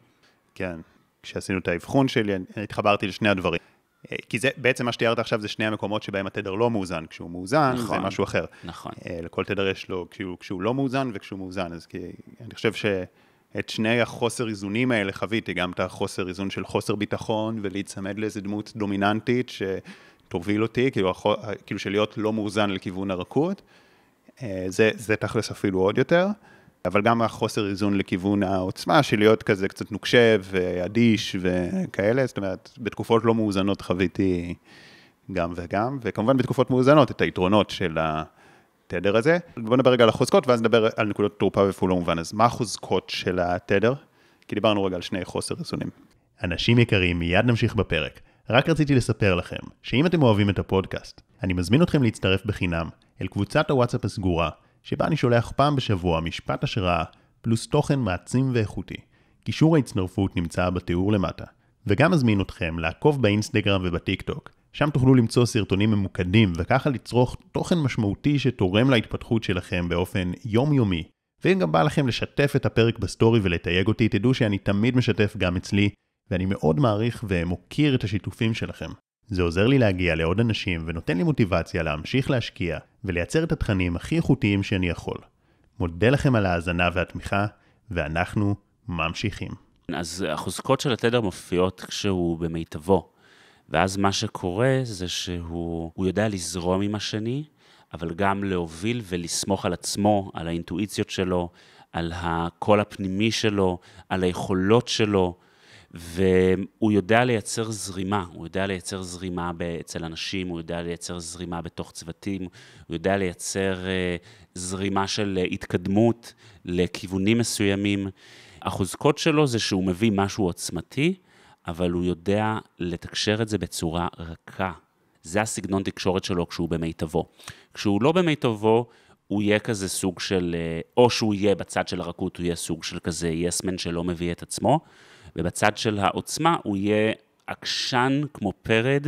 כן, כשעשינו את האבחון שלי, התחברתי לשני הדברים. כי זה, בעצם מה שתיארת עכשיו זה שני המקומות שבהם התדר לא מאוזן. כשהוא מאוזן, נכון, זה משהו אחר. נכון. אה, לכל תדר יש לו, כשהוא, כשהוא לא מאוזן וכשהוא מאוזן. אז כי אני חושב שאת שני החוסר איזונים האלה חוויתי, גם את החוסר איזון של חוסר ביטחון, ולהיצמד לאיזה דמות דומיננטית שתוביל אותי, כאילו, כאילו של להיות לא מאוזן לכיוון הרכות. אה, זה, זה תכלס אפילו עוד יותר. אבל גם החוסר איזון לכיוון העוצמה של להיות כזה קצת נוקשה ואדיש וכאלה, זאת אומרת, בתקופות לא מאוזנות חוויתי גם וגם, וכמובן בתקופות מאוזנות את היתרונות של התדר הזה. בואו נדבר רגע על החוזקות ואז נדבר על נקודות תורפה ופעולה מובן. אז מה החוזקות של התדר? כי דיברנו רגע על שני חוסר איזונים. אנשים יקרים, מיד נמשיך בפרק. רק רציתי לספר לכם, שאם אתם אוהבים את הפודקאסט, אני מזמין אתכם להצטרף בחינם אל קבוצת הוואטסאפ הסגורה, שבה אני שולח פעם בשבוע משפט השראה, פלוס תוכן מעצים ואיכותי. קישור ההצטרפות נמצא בתיאור למטה. וגם מזמין אתכם לעקוב באינסטגרם ובטיק טוק. שם תוכלו למצוא סרטונים ממוקדים, וככה לצרוך תוכן משמעותי שתורם להתפתחות שלכם באופן יומיומי. ואם גם בא לכם לשתף את הפרק בסטורי ולתייג אותי, תדעו שאני תמיד משתף גם אצלי, ואני מאוד מעריך ומוקיר את השיתופים שלכם. זה עוזר לי להגיע לעוד אנשים ונותן לי מוטיבציה להמשיך להשקיע ולייצר את התכנים הכי איכותיים שאני יכול. מודה לכם על ההאזנה והתמיכה, ואנחנו ממשיכים. אז החוזקות של התדר מופיעות כשהוא במיטבו, ואז מה שקורה זה שהוא יודע לזרום עם השני, אבל גם להוביל ולסמוך על עצמו, על האינטואיציות שלו, על הקול הפנימי שלו, על היכולות שלו, והוא יודע לייצר זרימה, הוא יודע לייצר זרימה אצל אנשים, הוא יודע לייצר זרימה בתוך צוותים, הוא יודע לייצר uh, זרימה של uh, התקדמות לכיוונים מסוימים. החוזקות שלו זה שהוא מביא משהו עוצמתי, אבל הוא יודע לתקשר את זה בצורה רכה. זה הסגנון תקשורת שלו כשהוא במיטבו. כשהוא לא במיטבו, הוא יהיה כזה סוג של, אה, או שהוא יהיה בצד של הרכות, הוא יהיה סוג של כזה יסמן שלא מביא את עצמו, ובצד של העוצמה הוא יהיה עקשן כמו פרד,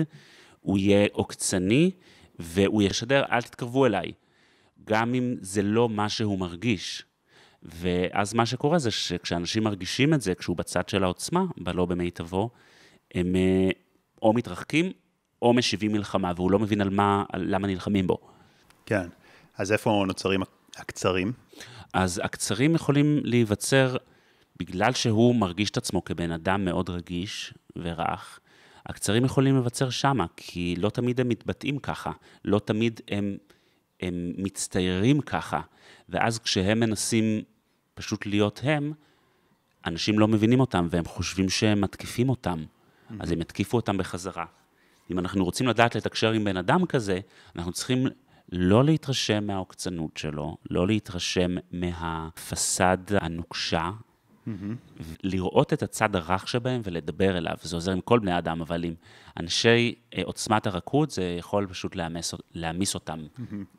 הוא יהיה עוקצני, והוא ישדר, אל תתקרבו אליי, גם אם זה לא מה שהוא מרגיש. ואז מה שקורה זה שכשאנשים מרגישים את זה, כשהוא בצד של העוצמה, בלא במיטבו, הם אה, או מתרחקים או משיבים מלחמה, והוא לא מבין על מה, על למה נלחמים בו. כן, אז איפה נוצרים הקצרים? אז הקצרים יכולים להיווצר בגלל שהוא מרגיש את עצמו כבן אדם מאוד רגיש ורך, הקצרים יכולים לבצר שמה, כי לא תמיד הם מתבטאים ככה, לא תמיד הם, הם מצטיירים ככה, ואז כשהם מנסים פשוט להיות הם, אנשים לא מבינים אותם והם חושבים שהם מתקיפים אותם, mm-hmm. אז הם יתקיפו אותם בחזרה. אם אנחנו רוצים לדעת לתקשר עם בן אדם כזה, אנחנו צריכים לא להתרשם מהעוקצנות שלו, לא להתרשם מהפסד הנוקשה לראות את הצד הרך שבהם ולדבר אליו. זה עוזר עם כל בני האדם, אבל עם אנשי אה, עוצמת הרכות, זה יכול פשוט להעמיס, להעמיס אותם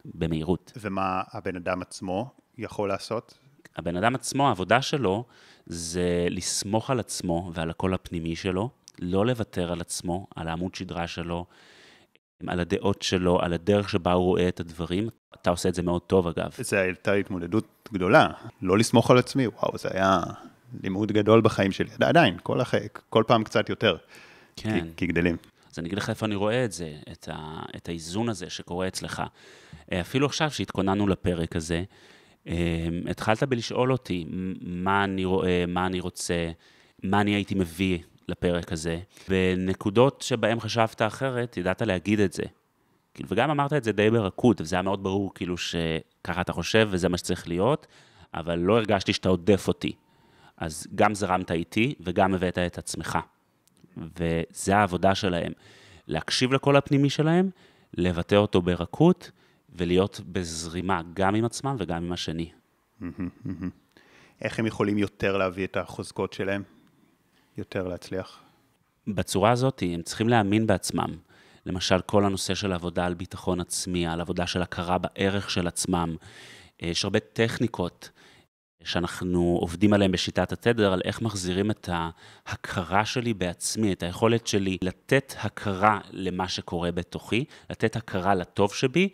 במהירות. ומה הבן אדם עצמו יכול לעשות? הבן אדם עצמו, העבודה שלו זה לסמוך על עצמו ועל הקול הפנימי שלו, לא לוותר על עצמו, על העמוד שדרה שלו, על הדעות שלו, על הדרך שבה הוא רואה את הדברים. אתה עושה את זה מאוד טוב, אגב. זו הייתה התמודדות גדולה, לא לסמוך על עצמי, וואו, זה היה לימוד גדול בחיים שלי, עדיין, כל, הח... כל פעם קצת יותר, כן. כי, כי גדלים. אז אני אגיד לך איפה אני רואה את זה, את, ה, את האיזון הזה שקורה אצלך. אפילו עכשיו, שהתכוננו לפרק הזה, התחלת בלשאול אותי מה אני רואה, מה אני רוצה, מה אני הייתי מביא לפרק הזה. בנקודות שבהן חשבת אחרת, ידעת להגיד את זה. כאילו, וגם אמרת את זה די ברכות, וזה היה מאוד ברור, כאילו, שככה אתה חושב וזה מה שצריך להיות, אבל לא הרגשתי שאתה עודף אותי. אז גם זרמת איתי וגם הבאת את עצמך. וזה העבודה שלהם. להקשיב לקול הפנימי שלהם, לבטא אותו ברכות, ולהיות בזרימה גם עם עצמם וגם עם השני. איך הם יכולים יותר להביא את החוזקות שלהם? יותר להצליח? בצורה הזאת, הם צריכים להאמין בעצמם. למשל, כל הנושא של עבודה על ביטחון עצמי, על עבודה של הכרה בערך של עצמם. יש הרבה טכניקות שאנחנו עובדים עליהן בשיטת התדר, על איך מחזירים את ההכרה שלי בעצמי, את היכולת שלי לתת הכרה למה שקורה בתוכי, לתת הכרה לטוב שבי,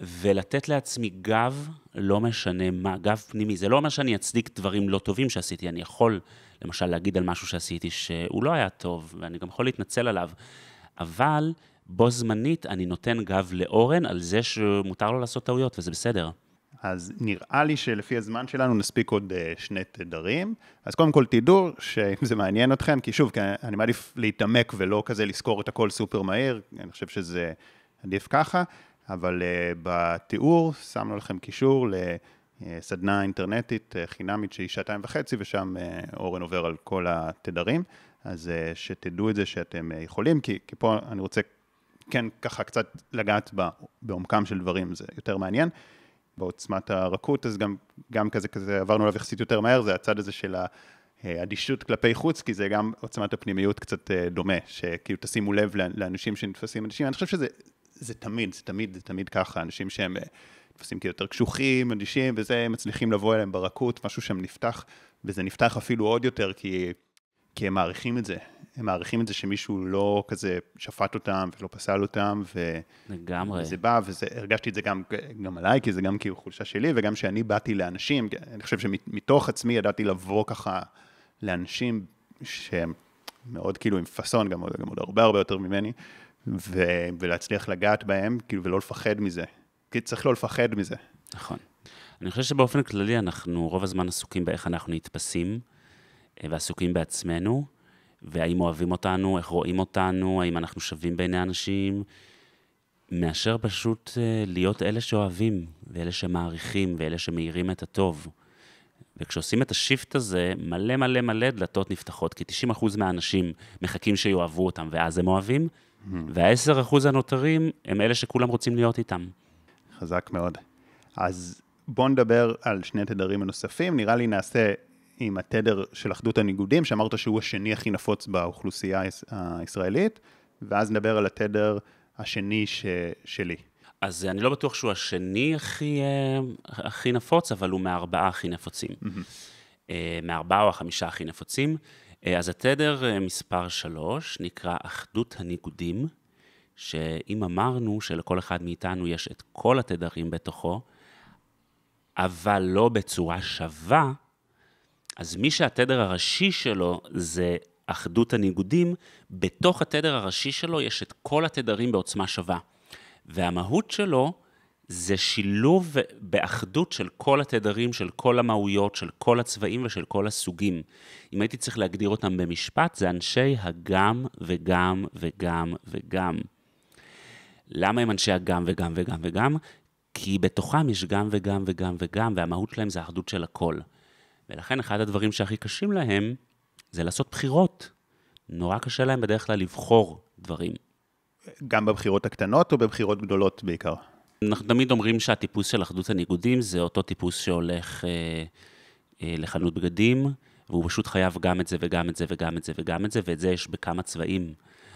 ולתת לעצמי גב, לא משנה מה, גב פנימי. זה לא אומר שאני אצדיק דברים לא טובים שעשיתי, אני יכול למשל להגיד על משהו שעשיתי שהוא לא היה טוב, ואני גם יכול להתנצל עליו, אבל בו זמנית אני נותן גב לאורן על זה שמותר לו לעשות טעויות, וזה בסדר. אז נראה לי שלפי הזמן שלנו נספיק עוד uh, שני תדרים. אז קודם כל תדעו שאם זה מעניין אתכם, כי שוב, אני מעדיף להתעמק ולא כזה לזכור את הכל סופר מהיר, אני חושב שזה עדיף ככה, אבל uh, בתיאור שמנו לכם קישור לסדנה אינטרנטית uh, חינמית שהיא שעתיים וחצי, ושם אורן עובר על כל התדרים, אז שתדעו את זה שאתם יכולים, כי, כי פה אני רוצה כן ככה קצת לגעת בעומקם של דברים, זה יותר מעניין. בעוצמת הרכות, אז גם, גם כזה כזה עברנו עליו יחסית יותר מהר, זה הצד הזה של האדישות כלפי חוץ, כי זה גם עוצמת הפנימיות קצת אה, דומה, שכאילו תשימו לב לאנשים שנתפסים אנשים, אני חושב שזה זה תמיד, זה תמיד, זה תמיד ככה, אנשים שהם אה, נתפסים כיותר קשוחים, אדישים, וזה, מצליחים לבוא אליהם ברכות, משהו שם נפתח, וזה נפתח אפילו עוד יותר, כי, כי הם מעריכים את זה, הם מעריכים את זה שמישהו לא כזה שפט אותם ולא פסל אותם, ו... לגמרי. וזה בא, והרגשתי את זה גם, גם עליי, כי זה גם כאילו חולשה שלי, וגם שאני באתי לאנשים, אני חושב שמתוך עצמי ידעתי לבוא ככה לאנשים שהם מאוד כאילו עם פאסון, גם, גם עוד הרבה הרבה יותר ממני, ו, ולהצליח לגעת בהם, כאילו, ולא לפחד מזה. כי צריך לא לפחד מזה. נכון. אני חושב שבאופן כללי אנחנו רוב הזמן עסוקים באיך אנחנו נתפסים, אה, ועסוקים בעצמנו. והאם אוהבים אותנו, איך רואים אותנו, האם אנחנו שווים בעיני אנשים, מאשר פשוט אה, להיות אלה שאוהבים, ואלה שמעריכים, ואלה שמאירים את הטוב. וכשעושים את השיפט הזה, מלא מלא מלא דלתות נפתחות, כי 90% מהאנשים מחכים שיאהבו אותם, ואז הם אוהבים, mm-hmm. וה-10% הנותרים הם אלה שכולם רוצים להיות איתם. חזק מאוד. אז בואו נדבר על שני תדרים הנוספים, נראה לי נעשה עם התדר של אחדות הניגודים, שאמרת שהוא השני הכי נפוץ באוכלוסייה הישראלית, ואז נדבר על התדר השני ש... שלי. אז אני לא בטוח שהוא השני הכי, אה, הכי נפוץ, אבל הוא מהארבעה הכי נפוצים. Mm-hmm. מהארבעה או החמישה הכי נפוצים. אה, אז התדר מספר שלוש נקרא אחדות הניגודים, שאם אמרנו שלכל אחד מאיתנו יש את כל התדרים בתוכו, אבל לא בצורה שווה, אז מי שהתדר הראשי שלו זה אחדות הניגודים, בתוך התדר הראשי שלו יש את כל התדרים בעוצמה שווה. והמהות שלו זה שילוב באחדות של כל התדרים, של כל המהויות, של כל הצבעים ושל כל הסוגים. אם הייתי צריך להגדיר אותם במשפט, זה אנשי הגם וגם וגם וגם. למה הם אנשי הגם וגם וגם וגם? כי בתוכם יש גם וגם וגם וגם, והמהות שלהם זה האחדות של הכל. ולכן אחד הדברים שהכי קשים להם זה לעשות בחירות. נורא קשה להם בדרך כלל לבחור דברים. גם בבחירות הקטנות או בבחירות גדולות בעיקר? אנחנו תמיד אומרים שהטיפוס של אחדות הניגודים זה אותו טיפוס שהולך אה, אה, לחנות בגדים, והוא פשוט חייב גם את זה וגם את זה וגם את זה וגם את זה, ואת זה יש בכמה צבעים.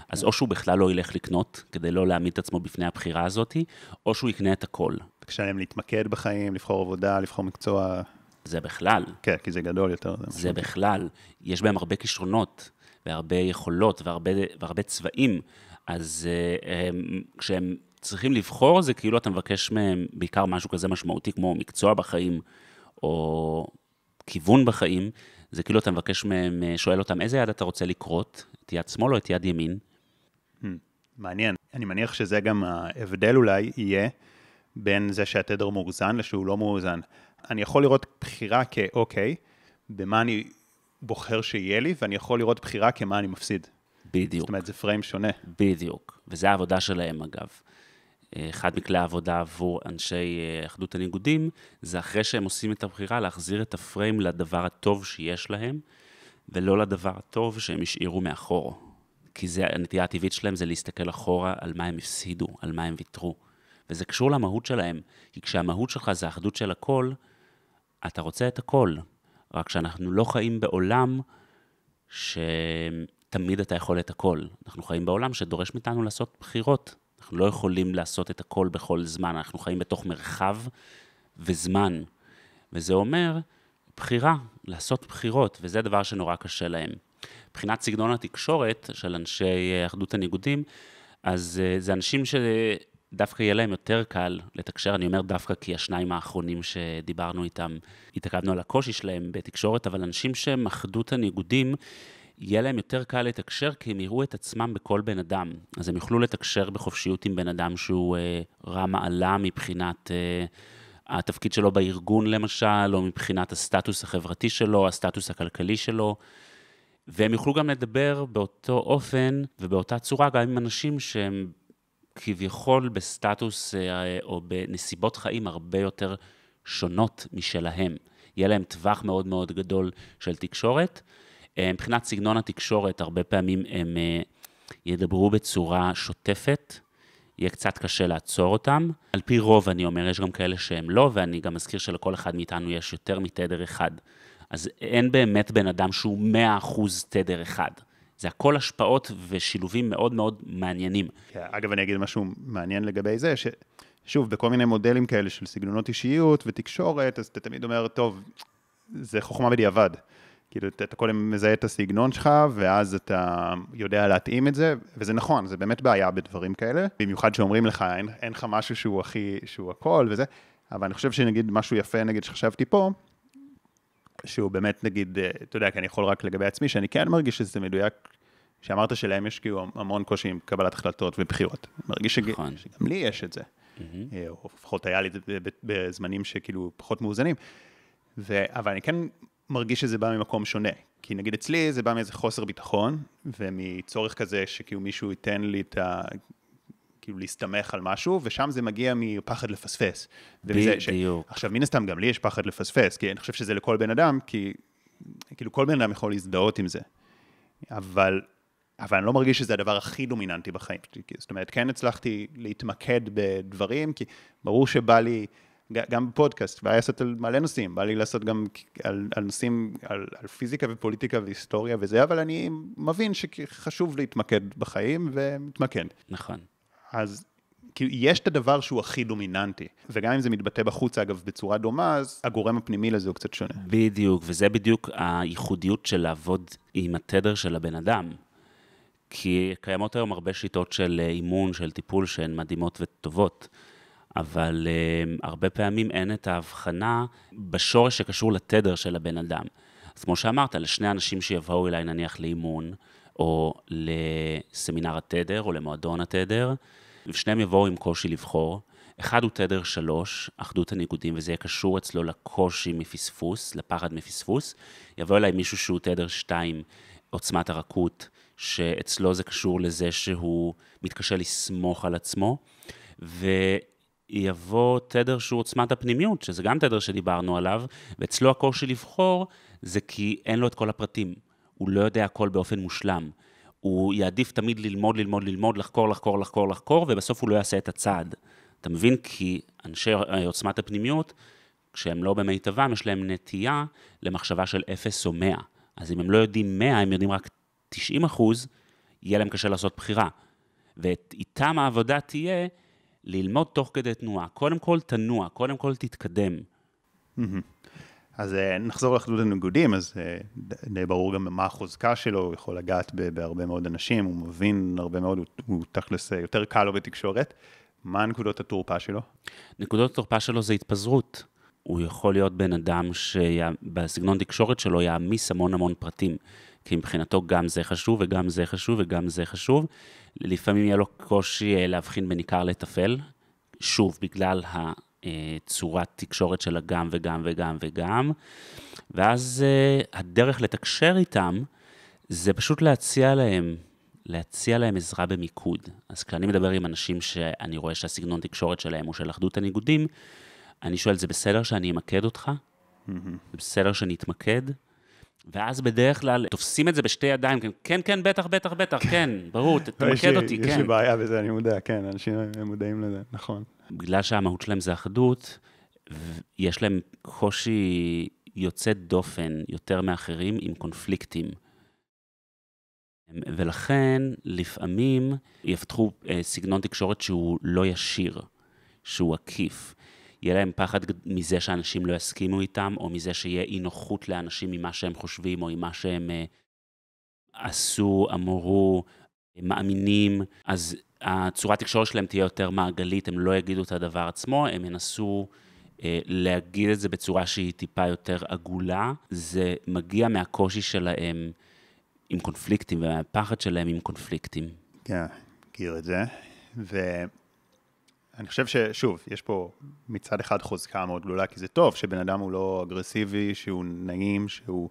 אז או שהוא בכלל לא ילך לקנות, כדי לא להעמיד את עצמו בפני הבחירה הזאת, או שהוא יקנה את הכל. קשה להם להתמקד בחיים, לבחור עבודה, לבחור מקצוע. זה בכלל. כן, כי זה גדול יותר. זה בכלל. יש בהם הרבה כישרונות, והרבה יכולות, והרבה, והרבה צבעים. אז אה, הם, כשהם צריכים לבחור, זה כאילו אתה מבקש מהם בעיקר משהו כזה משמעותי, כמו מקצוע בחיים, או כיוון בחיים. זה כאילו אתה מבקש מהם, אה, שואל אותם, איזה יד אתה רוצה לכרות? את יד שמאל או את יד ימין? Hmm, מעניין. אני מניח שזה גם ההבדל אולי יהיה בין זה שהתדר מאוזן לשהוא לא מאוזן. אני יכול לראות בחירה כאוקיי, במה אני בוחר שיהיה לי, ואני יכול לראות בחירה כמה אני מפסיד. בדיוק. זאת אומרת, זה פריים שונה. בדיוק, וזה העבודה שלהם אגב. אחד מכלי העבודה עבור אנשי אה, אחדות הניגודים, זה אחרי שהם עושים את הבחירה, להחזיר את הפריים לדבר הטוב שיש להם, ולא לדבר הטוב שהם השאירו מאחור. כי זה, הנטייה הטבעית שלהם זה להסתכל אחורה על מה הם הפסידו, על מה הם ויתרו. וזה קשור למהות שלהם, כי כשהמהות שלך זה אחדות של הכל, אתה רוצה את הכל. רק שאנחנו לא חיים בעולם שתמיד אתה יכול את הכל. אנחנו חיים בעולם שדורש מאיתנו לעשות בחירות. אנחנו לא יכולים לעשות את הכל בכל זמן, אנחנו חיים בתוך מרחב וזמן. וזה אומר בחירה, לעשות בחירות, וזה דבר שנורא קשה להם. מבחינת סגנון התקשורת של אנשי אחדות הניגודים, אז אה, זה אנשים שדווקא יהיה להם יותר קל לתקשר, אני אומר דווקא כי השניים האחרונים שדיברנו איתם, התעכבנו על הקושי שלהם בתקשורת, אבל אנשים שהם אחדות הניגודים, יהיה להם יותר קל לתקשר, כי הם יראו את עצמם בכל בן אדם. אז הם יוכלו לתקשר בחופשיות עם בן אדם שהוא אה, רע מעלה מבחינת אה, התפקיד שלו בארגון למשל, או מבחינת הסטטוס החברתי שלו, הסטטוס הכלכלי שלו. והם יוכלו גם לדבר באותו אופן ובאותה צורה גם עם אנשים שהם כביכול בסטטוס אה, או בנסיבות חיים הרבה יותר שונות משלהם. יהיה להם טווח מאוד מאוד גדול של תקשורת. אה, מבחינת סגנון התקשורת, הרבה פעמים הם אה, ידברו בצורה שוטפת, יהיה קצת קשה לעצור אותם. על פי רוב, אני אומר, יש גם כאלה שהם לא, ואני גם מזכיר שלכל אחד מאיתנו יש יותר מתדר אחד. אז אין באמת בן אדם שהוא 100% תדר אחד. זה הכל השפעות ושילובים מאוד מאוד מעניינים. כן, אגב, אני אגיד משהו מעניין לגבי זה, ששוב, בכל מיני מודלים כאלה של סגנונות אישיות ותקשורת, אז אתה תמיד אומר, טוב, זה חוכמה בדיעבד. כאילו, אתה קודם מזהה את הסגנון שלך, ואז אתה יודע להתאים את זה, וזה נכון, זה באמת בעיה בדברים כאלה, במיוחד שאומרים לך, אין, אין לך משהו שהוא הכי, שהוא הכל וזה, אבל אני חושב שנגיד משהו יפה, נגיד, שחשבתי פה, שהוא באמת, נגיד, אה, אתה יודע, כי אני יכול רק לגבי עצמי, שאני כן מרגיש שזה מדויק, שאמרת שלהם יש כאילו המון קושי עם קבלת החלטות ובחירות. מרגיש שג... נכון. שגם לי יש את זה, mm-hmm. או לפחות היה לי בזמנים שכאילו פחות מאוזנים, ו... אבל אני כן מרגיש שזה בא ממקום שונה. כי נגיד אצלי זה בא מאיזה חוסר ביטחון, ומצורך כזה שכאילו מישהו ייתן לי את ה... כאילו להסתמך על משהו, ושם זה מגיע מפחד לפספס. בדיוק. ש... עכשיו, מן הסתם, גם לי יש פחד לפספס, כי אני חושב שזה לכל בן אדם, כי כאילו כל בן אדם יכול להזדהות עם זה. אבל, אבל אני לא מרגיש שזה הדבר הכי דומיננטי בחיים. זאת אומרת, כן הצלחתי להתמקד בדברים, כי ברור שבא לי... גם בפודקאסט, והיה לעשות על מלא נושאים, בא לי לעשות גם על, על נושאים, על, על פיזיקה ופוליטיקה והיסטוריה וזה, אבל אני מבין שחשוב להתמקד בחיים ומתמקד. נכון. אז כאילו, יש את הדבר שהוא הכי דומיננטי, וגם אם זה מתבטא בחוץ, אגב, בצורה דומה, אז הגורם הפנימי לזה הוא קצת שונה. בדיוק, וזה בדיוק הייחודיות של לעבוד עם התדר של הבן אדם. כי קיימות היום הרבה שיטות של אימון, של טיפול, שהן מדהימות וטובות. אבל uh, הרבה פעמים אין את ההבחנה בשורש שקשור לתדר של הבן אדם. אז כמו שאמרת, לשני אנשים שיבואו אליי נניח לאימון, או לסמינר התדר, או למועדון התדר, ושניהם יבואו עם קושי לבחור. אחד הוא תדר שלוש, אחדות הניגודים, וזה יהיה קשור אצלו לקושי מפספוס, לפחד מפספוס. יבוא אליי מישהו שהוא תדר שתיים, עוצמת הרכות, שאצלו זה קשור לזה שהוא מתקשה לסמוך על עצמו. ו... יבוא תדר שהוא עוצמת הפנימיות, שזה גם תדר שדיברנו עליו, ואצלו הקושי לבחור זה כי אין לו את כל הפרטים. הוא לא יודע הכל באופן מושלם. הוא יעדיף תמיד ללמוד, ללמוד, ללמוד, לחקור, לחקור, לחקור, לחקור, ובסוף הוא לא יעשה את הצעד. אתה מבין? כי אנשי עוצמת הפנימיות, כשהם לא במיטבם, יש להם נטייה למחשבה של אפס או מאה. אז אם הם לא יודעים 100, הם יודעים רק 90 אחוז, יהיה להם קשה לעשות בחירה. ואיתם העבודה תהיה ללמוד תוך כדי תנועה. קודם כל תנוע, קודם כל תתקדם. אז אה, נחזור לאחדות הניגודים, אז אה, די ברור גם מה החוזקה שלו, הוא יכול לגעת בהרבה מאוד אנשים, הוא מבין הרבה מאוד, הוא, הוא תכלס אה, יותר קל לו בתקשורת. מה נקודות התורפה שלו? נקודות התורפה שלו זה התפזרות. הוא יכול להיות בן אדם שבסגנון תקשורת שלו יעמיס המון המון פרטים. כי מבחינתו גם זה חשוב וגם זה חשוב וגם זה חשוב. לפעמים יהיה לו קושי להבחין בין עיקר לטפל, שוב, בגלל הצורת תקשורת של הגם וגם וגם וגם, ואז הדרך לתקשר איתם זה פשוט להציע להם, להציע להם עזרה במיקוד. אז כשאני מדבר עם אנשים שאני רואה שהסגנון תקשורת שלהם הוא של אחדות הניגודים, אני שואל, זה בסדר שאני אמקד אותך? Mm-hmm. זה בסדר שאני אתמקד? ואז בדרך כלל תופסים את זה בשתי ידיים, כן, כן, בטח, בטח, בטח, כן, ברור, תמקד אותי, כן. יש לי בעיה בזה, אני מודע, כן, אנשים מודעים לזה, נכון. בגלל שהמהות שלהם זה אחדות, יש להם קושי יוצא דופן יותר מאחרים עם קונפליקטים. ולכן, לפעמים יפתחו אה, סגנון תקשורת שהוא לא ישיר, שהוא עקיף. יהיה להם פחד מזה שאנשים לא יסכימו איתם, או מזה שיהיה אי נוחות לאנשים ממה שהם חושבים, או ממה שהם uh, עשו, אמרו, מאמינים, אז הצורת תקשורת שלהם תהיה יותר מעגלית, הם לא יגידו את הדבר עצמו, הם ינסו uh, להגיד את זה בצורה שהיא טיפה יותר עגולה. זה מגיע מהקושי שלהם עם קונפליקטים, ומהפחד שלהם עם קונפליקטים. כן, מכיר את זה. ו... אני חושב ששוב, יש פה מצד אחד חוזקה מאוד גדולה, כי זה טוב שבן אדם הוא לא אגרסיבי, שהוא נעים, שהוא,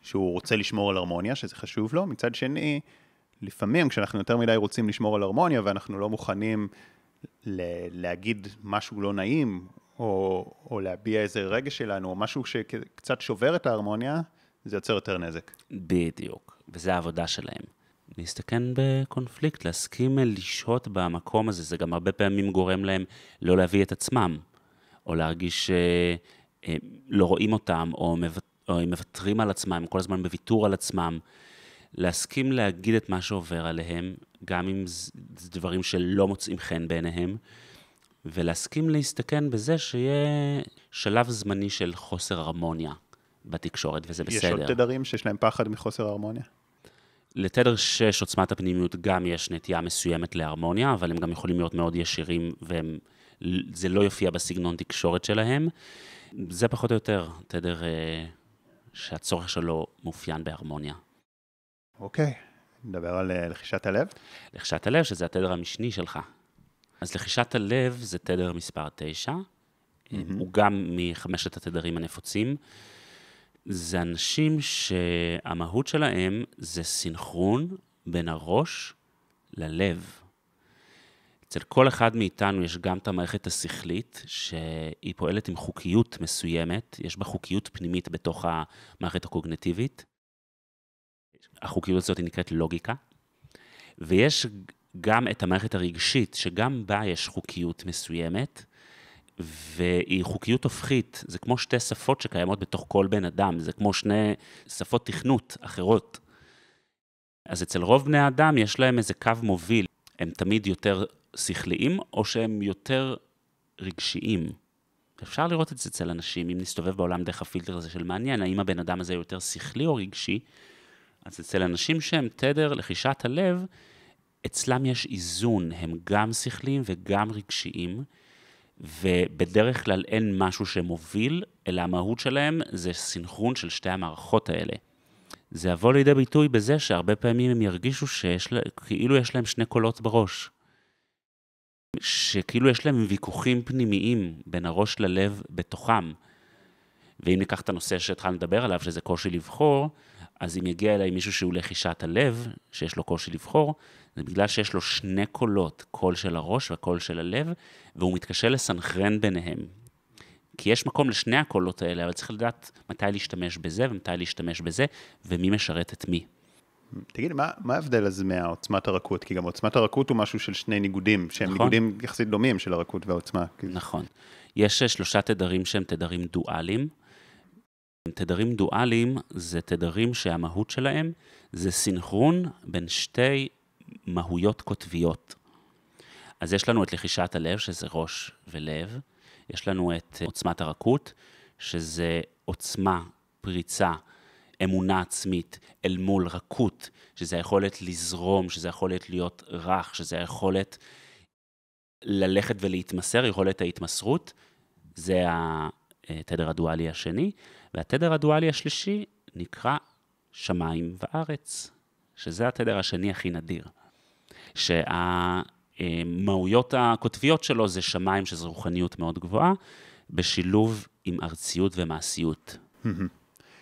שהוא רוצה לשמור על הרמוניה, שזה חשוב לו. מצד שני, לפעמים כשאנחנו יותר מדי רוצים לשמור על הרמוניה ואנחנו לא מוכנים להגיד משהו לא נעים, או, או להביע איזה רגש שלנו, או משהו שקצת שובר את ההרמוניה, זה יוצר יותר נזק. בדיוק, וזה העבודה שלהם. להסתכן בקונפליקט, להסכים לשהות במקום הזה, זה גם הרבה פעמים גורם להם לא להביא את עצמם, או להרגיש שלא אה, רואים אותם, או, או הם מוותרים על עצמם, הם כל הזמן בוויתור על עצמם. להסכים להגיד את מה שעובר עליהם, גם אם זה דברים שלא מוצאים חן בעיניהם, ולהסכים להסתכן בזה שיהיה שלב זמני של חוסר הרמוניה בתקשורת, וזה בסדר. יש עוד תדרים שיש להם פחד מחוסר הרמוניה? לתדר 6, עוצמת הפנימיות, גם יש נטייה מסוימת להרמוניה, אבל הם גם יכולים להיות מאוד ישירים, וזה לא יופיע בסגנון תקשורת שלהם. זה פחות או יותר תדר אה, שהצורך שלו מאופיין בהרמוניה. אוקיי, נדבר על אה, לחישת הלב. לחישת הלב, שזה התדר המשני שלך. אז לחישת הלב זה תדר מספר 9, mm-hmm. הוא גם מחמשת התדרים הנפוצים. זה אנשים שהמהות שלהם זה סינכרון בין הראש ללב. אצל כל אחד מאיתנו יש גם את המערכת השכלית, שהיא פועלת עם חוקיות מסוימת, יש בה חוקיות פנימית בתוך המערכת הקוגנטיבית. החוקיות הזאת נקראת לוגיקה. ויש גם את המערכת הרגשית, שגם בה יש חוקיות מסוימת, והיא חוקיות הופכית, זה כמו שתי שפות שקיימות בתוך כל בן אדם, זה כמו שני שפות תכנות אחרות. אז אצל רוב בני האדם יש להם איזה קו מוביל, הם תמיד יותר שכליים, או שהם יותר רגשיים. אפשר לראות את זה אצל אנשים, אם נסתובב בעולם דרך הפילטר הזה של מעניין, האם הבן אדם הזה יותר שכלי או רגשי, אז אצל אנשים שהם תדר לחישת הלב, אצלם יש איזון, הם גם שכליים וגם רגשיים, ובדרך כלל אין משהו שמוביל, אלא המהות שלהם זה סינכרון של שתי המערכות האלה. זה יבוא לידי ביטוי בזה שהרבה פעמים הם ירגישו שכאילו יש להם שני קולות בראש. שכאילו יש להם ויכוחים פנימיים בין הראש ללב בתוכם. ואם ניקח את הנושא שהתחלנו לדבר עליו, שזה קושי לבחור, אז אם יגיע אליי מישהו שהוא לחישת הלב, שיש לו קושי לבחור, זה בגלל שיש לו שני קולות, קול של הראש וקול של הלב, והוא מתקשה לסנכרן ביניהם. כי יש מקום לשני הקולות האלה, אבל צריך לדעת מתי להשתמש בזה ומתי להשתמש בזה, ומי משרת את מי. תגיד, מה, מה ההבדל אז מהעוצמת הרכות? כי גם עוצמת הרכות הוא משהו של שני ניגודים, שהם נכון. ניגודים יחסית דומים של הרכות והעוצמה. נכון. יש שלושה תדרים שהם תדרים דואליים. תדרים דואליים זה תדרים שהמהות שלהם זה סינכרון בין שתי מהויות קוטביות. אז יש לנו את לחישת הלב, שזה ראש ולב, יש לנו את עוצמת הרכות, שזה עוצמה, פריצה, אמונה עצמית, אל מול רכות, שזה היכולת לזרום, שזה היכולת להיות רך, שזה היכולת ללכת ולהתמסר, יכולת ההתמסרות, זה התדר הדואלי השני, והתדר הדואלי השלישי נקרא שמיים וארץ, שזה התדר השני הכי נדיר. שהמהויות הקוטביות שלו זה שמיים, שזו רוחניות מאוד גבוהה, בשילוב עם ארציות ומעשיות.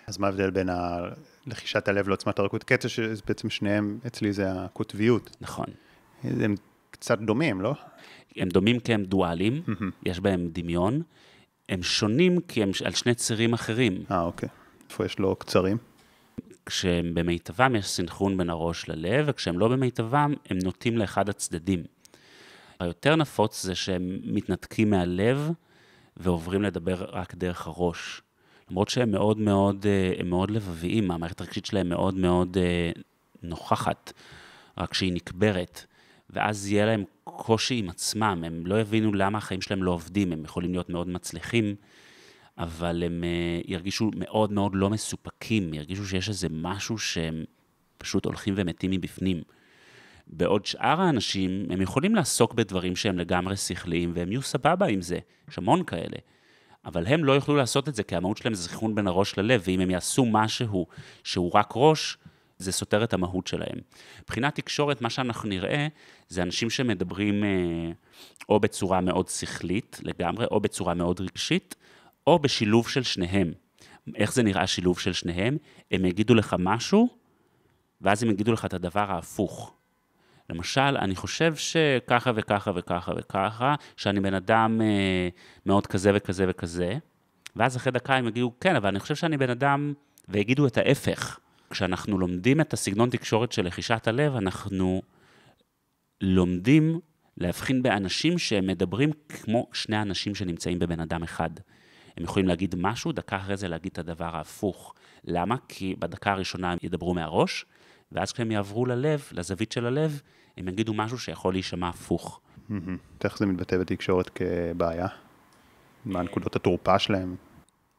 אז מה ההבדל בין לחישת הלב לעוצמת הרכות קצה, שבעצם שניהם אצלי זה הקוטביות. נכון. הם קצת דומים, לא? הם דומים כי הם דואליים, יש בהם דמיון. הם שונים כי הם על שני צירים אחרים. אה, אוקיי. איפה יש לו קצרים? כשהם במיטבם יש סנכרון בין הראש ללב, וכשהם לא במיטבם, הם נוטים לאחד הצדדים. היותר נפוץ זה שהם מתנתקים מהלב ועוברים לדבר רק דרך הראש. למרות שהם מאוד מאוד, אה, הם מאוד לבביים, המערכת הרגשית שלהם מאוד מאוד אה, נוכחת, רק שהיא נקברת. ואז יהיה להם קושי עם עצמם, הם לא יבינו למה החיים שלהם לא עובדים, הם יכולים להיות מאוד מצליחים, אבל הם uh, ירגישו מאוד מאוד לא מסופקים, ירגישו שיש איזה משהו שהם פשוט הולכים ומתים מבפנים. בעוד שאר האנשים, הם יכולים לעסוק בדברים שהם לגמרי שכליים, והם יהיו סבבה עם זה, יש המון כאלה. אבל הם לא יוכלו לעשות את זה, כי המהות שלהם זה זיכרון בין הראש ללב, ואם הם יעשו משהו שהוא רק ראש, זה סותר את המהות שלהם. מבחינת תקשורת, מה שאנחנו נראה, זה אנשים שמדברים אה, או בצורה מאוד שכלית לגמרי, או בצורה מאוד רגשית, או בשילוב של שניהם. איך זה נראה שילוב של שניהם? הם יגידו לך משהו, ואז הם יגידו לך את הדבר ההפוך. למשל, אני חושב שככה וככה וככה וככה, שאני בן אדם אה, מאוד כזה וכזה וכזה, ואז אחרי דקה הם יגידו, כן, אבל אני חושב שאני בן אדם, ויגידו את ההפך. כשאנחנו לומדים את הסגנון תקשורת של לחישת הלב, אנחנו לומדים להבחין באנשים שהם מדברים כמו שני אנשים שנמצאים בבן אדם אחד. הם יכולים להגיד משהו, דקה אחרי זה להגיד את הדבר ההפוך. למה? כי בדקה הראשונה הם ידברו מהראש, ואז כשהם יעברו ללב, לזווית של הלב, הם יגידו משהו שיכול להישמע הפוך. איך זה מתבטא בתקשורת כבעיה? מה נקודות התורפה שלהם?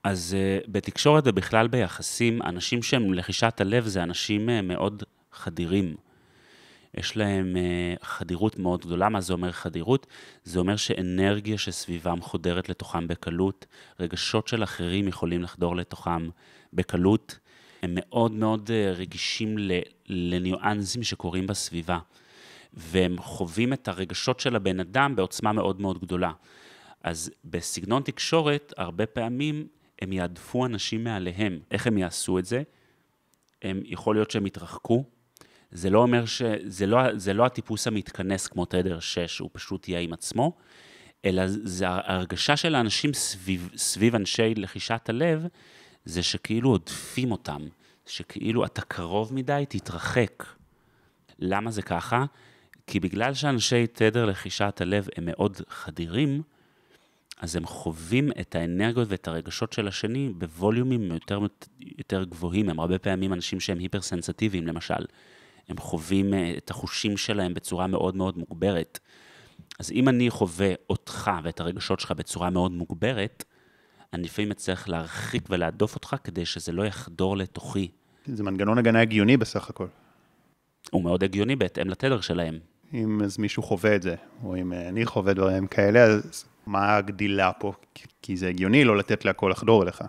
אז uh, בתקשורת ובכלל ביחסים, אנשים שהם לחישת הלב זה אנשים uh, מאוד חדירים. יש להם uh, חדירות מאוד גדולה. מה זה אומר חדירות? זה אומר שאנרגיה שסביבם חודרת לתוכם בקלות, רגשות של אחרים יכולים לחדור לתוכם בקלות. הם מאוד מאוד רגישים לניואנסים שקורים בסביבה, והם חווים את הרגשות של הבן אדם בעוצמה מאוד מאוד גדולה. אז בסגנון תקשורת, הרבה פעמים הם יעדפו אנשים מעליהם. איך הם יעשו את זה? הם, יכול להיות שהם יתרחקו. זה לא אומר ש... זה לא, זה לא הטיפוס המתכנס כמו תדר 6, הוא פשוט יהיה עם עצמו, אלא זה ההרגשה של האנשים סביב, סביב אנשי לחישת הלב, זה שכאילו עודפים אותם, שכאילו אתה קרוב מדי, תתרחק. למה זה ככה? כי בגלל שאנשי תדר לחישת הלב הם מאוד חדירים, אז הם חווים את האנרגיות ואת הרגשות של השני בווליומים יותר, יותר גבוהים. הם הרבה פעמים אנשים שהם היפרסנסיטיביים, למשל. הם חווים אה, את החושים שלהם בצורה מאוד מאוד מוגברת. אז אם אני חווה אותך ואת הרגשות שלך בצורה מאוד מוגברת, אני לפעמים אצטרך להרחיק ולהדוף אותך כדי שזה לא יחדור לתוכי. זה מנגנון הגנה הגיוני בסך הכל. הוא מאוד הגיוני בהתאם לתדר שלהם. אם אז מישהו חווה את זה, או אם אה, אני חווה דברים כאלה, אז מה הגדילה פה? כי זה הגיוני לא לתת להכל לחדור אליך.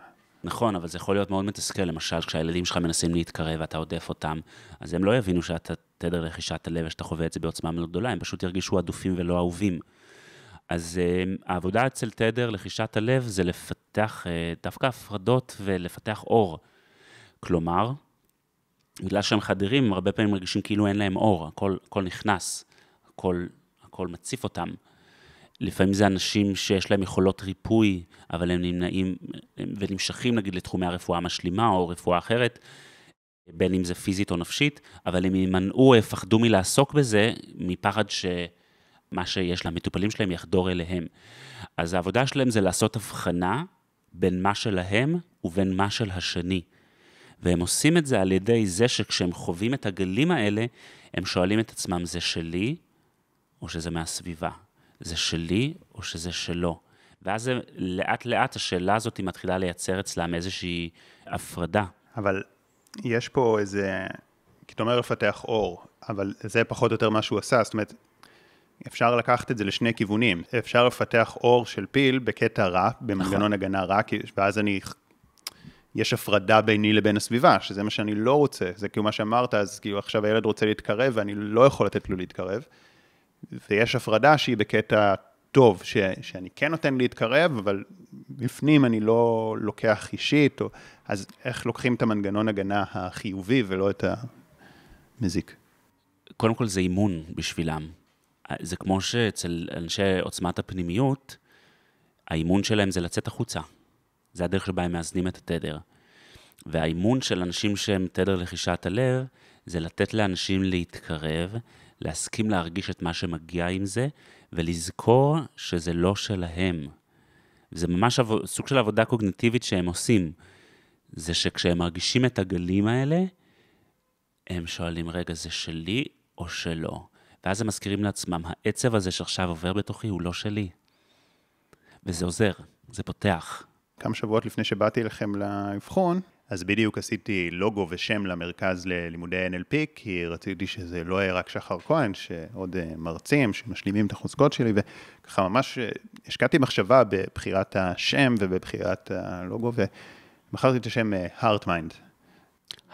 נכון, אבל זה יכול להיות מאוד מתסכל, למשל, כשהילדים שלך מנסים להתקרב ואתה עודף אותם, אז הם לא יבינו שאתה תדר לחישת הלב ושאתה חווה את זה בעוצמה מאוד גדולה, הם פשוט ירגישו עדופים ולא אהובים. אז uh, העבודה אצל תדר לחישת הלב זה לפתח uh, דווקא הפרדות ולפתח אור. כלומר, בגלל שהם חדירים, הם הרבה פעמים מרגישים כאילו אין להם אור, הכל, הכל נכנס, הכל, הכל מציף אותם. לפעמים זה אנשים שיש להם יכולות ריפוי, אבל הם נמנעים ונמשכים נגיד לתחומי הרפואה המשלימה או רפואה אחרת, בין אם זה פיזית או נפשית, אבל הם יימנעו יפחדו מלעסוק בזה, מפחד שמה שיש למטופלים שלהם יחדור אליהם. אז העבודה שלהם זה לעשות הבחנה בין מה שלהם ובין מה של השני. והם עושים את זה על ידי זה שכשהם חווים את הגלים האלה, הם שואלים את עצמם, זה שלי או שזה מהסביבה? זה שלי או שזה שלו? ואז לאט לאט השאלה הזאת מתחילה לייצר אצלם איזושהי הפרדה. אבל יש פה איזה, כי אתה אומר לפתח אור, אבל זה פחות או יותר מה שהוא עשה, זאת אומרת, אפשר לקחת את זה לשני כיוונים. אפשר לפתח אור של פיל בקטע רע, במנגנון נכון. הגנה רע, ואז אני... יש הפרדה ביני לבין הסביבה, שזה מה שאני לא רוצה. זה כאילו מה שאמרת, אז כאילו עכשיו הילד רוצה להתקרב ואני לא יכול לתת לו להתקרב. ויש הפרדה שהיא בקטע טוב, ש, שאני כן נותן להתקרב, אבל בפנים אני לא לוקח אישית, או, אז איך לוקחים את המנגנון הגנה החיובי ולא את המזיק? קודם כל זה אימון בשבילם. זה כמו שאצל אנשי עוצמת הפנימיות, האימון שלהם זה לצאת החוצה. זה הדרך שבה הם מאזנים את התדר. והאימון של אנשים שהם תדר לחישת הלב, זה לתת לאנשים להתקרב, להסכים להרגיש את מה שמגיע עם זה, ולזכור שזה לא שלהם. זה ממש עבוד, סוג של עבודה קוגניטיבית שהם עושים. זה שכשהם מרגישים את הגלים האלה, הם שואלים, רגע, זה שלי או שלא? ואז הם מזכירים לעצמם, העצב הזה שעכשיו עובר בתוכי הוא לא שלי. וזה עוזר, זה פותח. כמה שבועות לפני שבאתי אליכם לאבחון, אז בדיוק עשיתי לוגו ושם למרכז ללימודי NLP, כי רציתי שזה לא יהיה רק שחר כהן, שעוד אה, מרצים שמשלימים את החוזקות שלי, וככה ממש אה, השקעתי מחשבה בבחירת השם ובבחירת הלוגו, ובחרתי את השם אה, Heart Mind.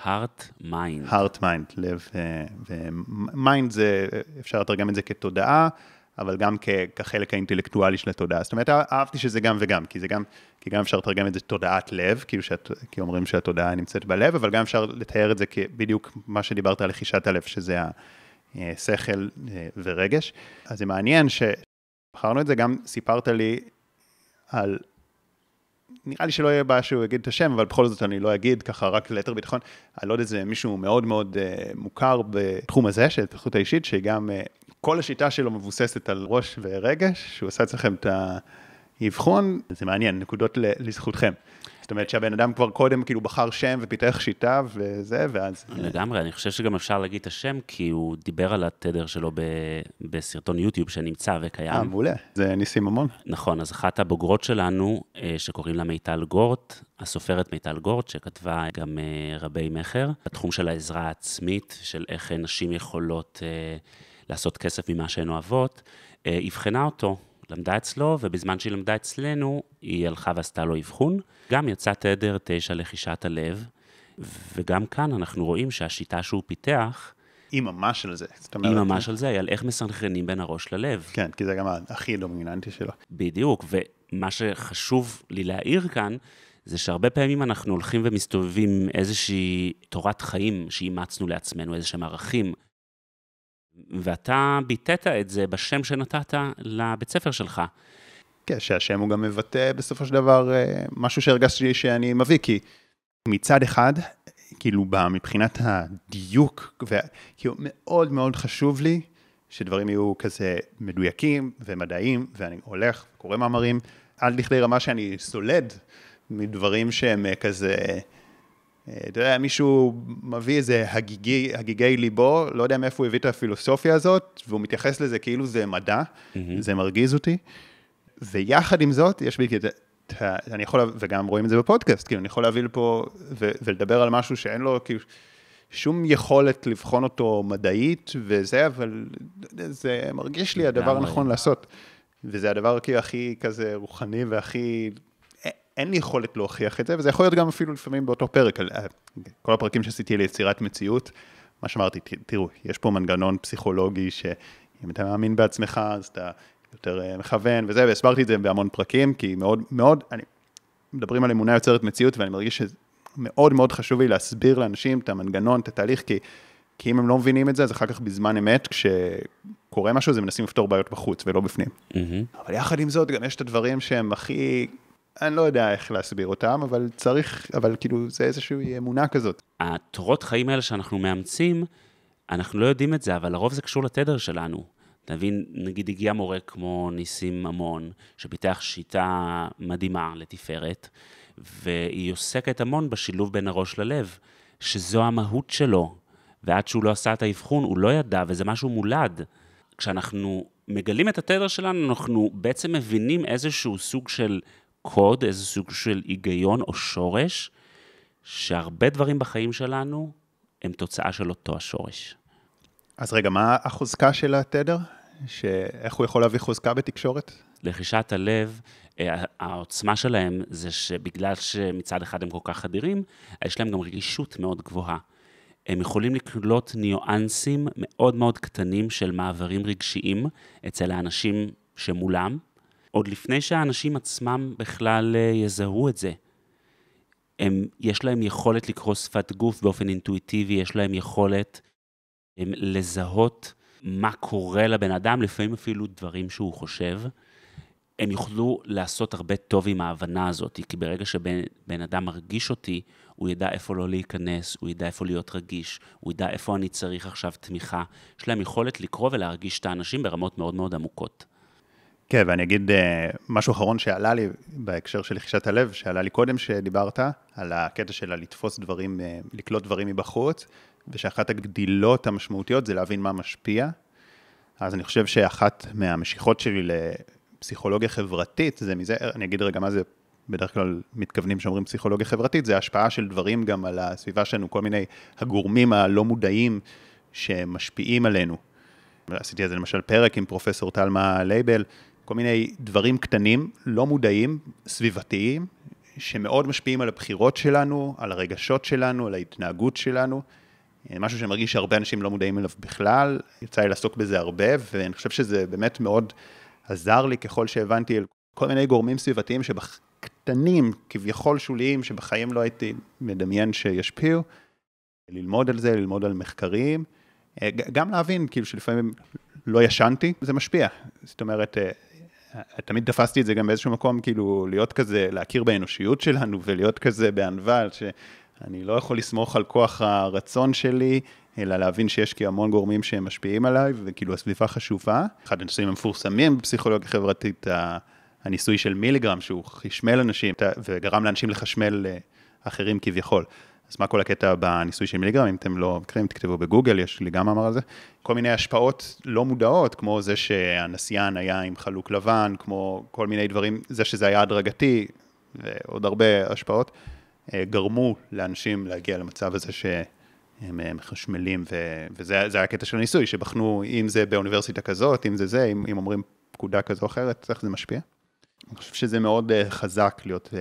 heart mind. heart mind, לב ו mind זה, אפשר לתרגם את זה כתודעה, אבל גם כחלק האינטלקטואלי של התודעה. זאת אומרת, אהבתי שזה גם וגם, כי זה גם, כי גם אפשר לתרגם את זה תודעת לב, כאילו שאת, כי אומרים שהתודעה נמצאת בלב, אבל גם אפשר לתאר את זה כבדיוק מה שדיברת על לחישת הלב, שזה השכל אה, ורגש. אז זה מעניין שבחרנו את זה, גם סיפרת לי על נראה לי שלא יהיה בעיה שהוא יגיד את השם, אבל בכל זאת אני לא אגיד, ככה רק ליתר ביטחון. אני לא יודע, זה מישהו מאוד מאוד uh, מוכר בתחום הזה, של התפתחות האישית, שגם כל השיטה שלו מבוססת על ראש ורגש, שהוא עשה אצלכם את האבחון, זה מעניין, נקודות לזכותכם. זאת אומרת שהבן אדם כבר קודם כאילו בחר שם ופיתח שיטה וזה, ואז... לגמרי, אני חושב שגם אפשר להגיד את השם, כי הוא דיבר על התדר שלו ב... בסרטון יוטיוב שנמצא וקיים. אה, מעולה, זה ניסים המון. נכון, אז אחת הבוגרות שלנו, אה, שקוראים לה מיטל גורט, הסופרת מיטל גורט, שכתבה גם אה, רבי מכר, בתחום של העזרה העצמית, של איך נשים יכולות אה, לעשות כסף ממה שהן אוהבות, אבחנה אותו. למדה אצלו, ובזמן שהיא למדה אצלנו, היא הלכה ועשתה לו אבחון. גם יצא תדר תשע לחישת הלב, וגם כאן אנחנו רואים שהשיטה שהוא פיתח, היא ממש על זה. היא ממש על זה, היא על איך מסנכרנים בין הראש ללב. כן, כי זה גם הכי דומיננטי שלו. בדיוק, ומה שחשוב לי להעיר כאן, זה שהרבה פעמים אנחנו הולכים ומסתובבים עם איזושהי תורת חיים שאימצנו לעצמנו, איזה שהם ערכים. ואתה ביטאת את זה בשם שנתת לבית ספר שלך. כן, שהשם הוא גם מבטא בסופו של דבר אה, משהו שהרגשתי שאני מביא, כי מצד אחד, כאילו מבחינת הדיוק, כאילו מאוד מאוד חשוב לי שדברים יהיו כזה מדויקים ומדעיים, ואני הולך, קורא מאמרים, עד לכדי רמה שאני סולד מדברים שהם אה, כזה... אתה יודע, מישהו מביא איזה הגיגי, הגיגי ליבו, לא יודע מאיפה הוא הביא את הפילוסופיה הזאת, והוא מתייחס לזה כאילו זה מדע, mm-hmm. זה מרגיז אותי. ויחד עם זאת, יש בי, אני יכול, וגם רואים את זה בפודקאסט, כאילו, אני יכול להביא לפה ו, ולדבר על משהו שאין לו, כאילו, שום יכולת לבחון אותו מדעית וזה, אבל זה מרגיש לי הדבר הנכון לעשות. וזה הדבר כאילו הכי כזה רוחני והכי אין לי יכולת להוכיח את זה, וזה יכול להיות גם אפילו לפעמים באותו פרק, על כל הפרקים שעשיתי ליצירת מציאות, מה שאמרתי, תראו, יש פה מנגנון פסיכולוגי שאם אתה מאמין בעצמך, אז אתה יותר אה, מכוון וזה, והסברתי את זה בהמון פרקים, כי מאוד, מאוד, אני, מדברים על אמונה יוצרת מציאות, ואני מרגיש שמאוד מאוד חשוב לי להסביר לאנשים את המנגנון, את התהליך, כי, כי אם הם לא מבינים את זה, אז אחר כך בזמן אמת, כשקורה משהו, אז הם מנסים לפתור בעיות בחוץ ולא בפנים. Mm-hmm. אבל יחד עם זאת, גם יש את הדברים שהם הכי אני לא יודע איך להסביר אותם, אבל צריך, אבל כאילו, זה איזושהי אמונה כזאת. התורות חיים האלה שאנחנו מאמצים, אנחנו לא יודעים את זה, אבל לרוב זה קשור לתדר שלנו. אתה מבין, נגיד הגיע מורה כמו ניסים ממון, שפיתח שיטה מדהימה לתפארת, והיא עוסקת המון בשילוב בין הראש ללב, שזו המהות שלו, ועד שהוא לא עשה את האבחון, הוא לא ידע, וזה משהו מולד. כשאנחנו מגלים את התדר שלנו, אנחנו בעצם מבינים איזשהו סוג של קוד, איזה סוג של היגיון או שורש, שהרבה דברים בחיים שלנו הם תוצאה של אותו השורש. אז רגע, מה החוזקה של התדר? שאיך הוא יכול להביא חוזקה בתקשורת? לחישת הלב, אה, העוצמה שלהם זה שבגלל שמצד אחד הם כל כך אדירים, יש להם גם רגישות מאוד גבוהה. הם יכולים לקלוט ניואנסים מאוד מאוד קטנים של מעברים רגשיים אצל האנשים שמולם, עוד לפני שהאנשים עצמם בכלל אה, יזהו את זה. הם, יש להם יכולת לקרוא שפת גוף באופן אינטואיטיבי, יש להם יכולת הם, לזהות מה קורה לבן אדם, לפעמים אפילו דברים שהוא חושב. הם יוכלו לעשות הרבה טוב עם ההבנה הזאת, כי ברגע שבן אדם מרגיש אותי, הוא ידע איפה לא להיכנס, הוא ידע איפה להיות רגיש, הוא ידע איפה אני צריך עכשיו תמיכה. יש להם יכולת לקרוא ולהרגיש את האנשים ברמות מאוד מאוד עמוקות. כן, ואני אגיד אה, משהו אחרון שעלה לי בהקשר של לחישת הלב, שעלה לי קודם שדיברת, על הקטע של לתפוס דברים, אה, לקלוט דברים מבחוץ, ושאחת הגדילות המשמעותיות זה להבין מה משפיע. אז אני חושב שאחת מהמשיכות שלי לפסיכולוגיה חברתית, זה מזה, אני אגיד רגע מה זה, בדרך כלל מתכוונים שאומרים פסיכולוגיה חברתית, זה השפעה של דברים גם על הסביבה שלנו, כל מיני הגורמים הלא מודעים שמשפיעים עלינו. עשיתי על זה למשל פרק עם פרופסור טלמה לייבל, כל מיני דברים קטנים, לא מודעים, סביבתיים, שמאוד משפיעים על הבחירות שלנו, על הרגשות שלנו, על ההתנהגות שלנו. משהו שאני מרגיש שהרבה אנשים לא מודעים אליו בכלל, יצא לי לעסוק בזה הרבה, ואני חושב שזה באמת מאוד עזר לי ככל שהבנתי על כל מיני גורמים סביבתיים שבקטנים, כביכול שוליים, שבחיים לא הייתי מדמיין שישפיעו, ללמוד על זה, ללמוד על מחקרים, גם להבין, כאילו שלפעמים לא ישנתי, זה משפיע. זאת אומרת, תמיד תפסתי את זה גם באיזשהו מקום, כאילו, להיות כזה, להכיר באנושיות שלנו ולהיות כזה בענווה, שאני לא יכול לסמוך על כוח הרצון שלי, אלא להבין שיש כי המון גורמים שהם משפיעים עליי, וכאילו הסביבה חשובה. אחד הניסויים המפורסמים בפסיכולוגיה חברתית, הניסוי של מיליגרם, שהוא חשמל אנשים וגרם לאנשים לחשמל אה, אחרים כביכול. אז מה כל הקטע בניסוי של מיליגרם, אם אתם לא מכירים, תכתבו בגוגל, יש לי גם מאמר על זה. כל מיני השפעות לא מודעות, כמו זה שהנסיין היה עם חלוק לבן, כמו כל מיני דברים, זה שזה היה הדרגתי, ועוד הרבה השפעות, אה, גרמו לאנשים להגיע למצב הזה שהם אה, מחשמלים, וזה היה הקטע של הניסוי, שבחנו אם זה באוניברסיטה כזאת, אם זה זה, אם, אם אומרים פקודה כזו או אחרת, איך זה משפיע. אני חושב שזה מאוד אה, חזק להיות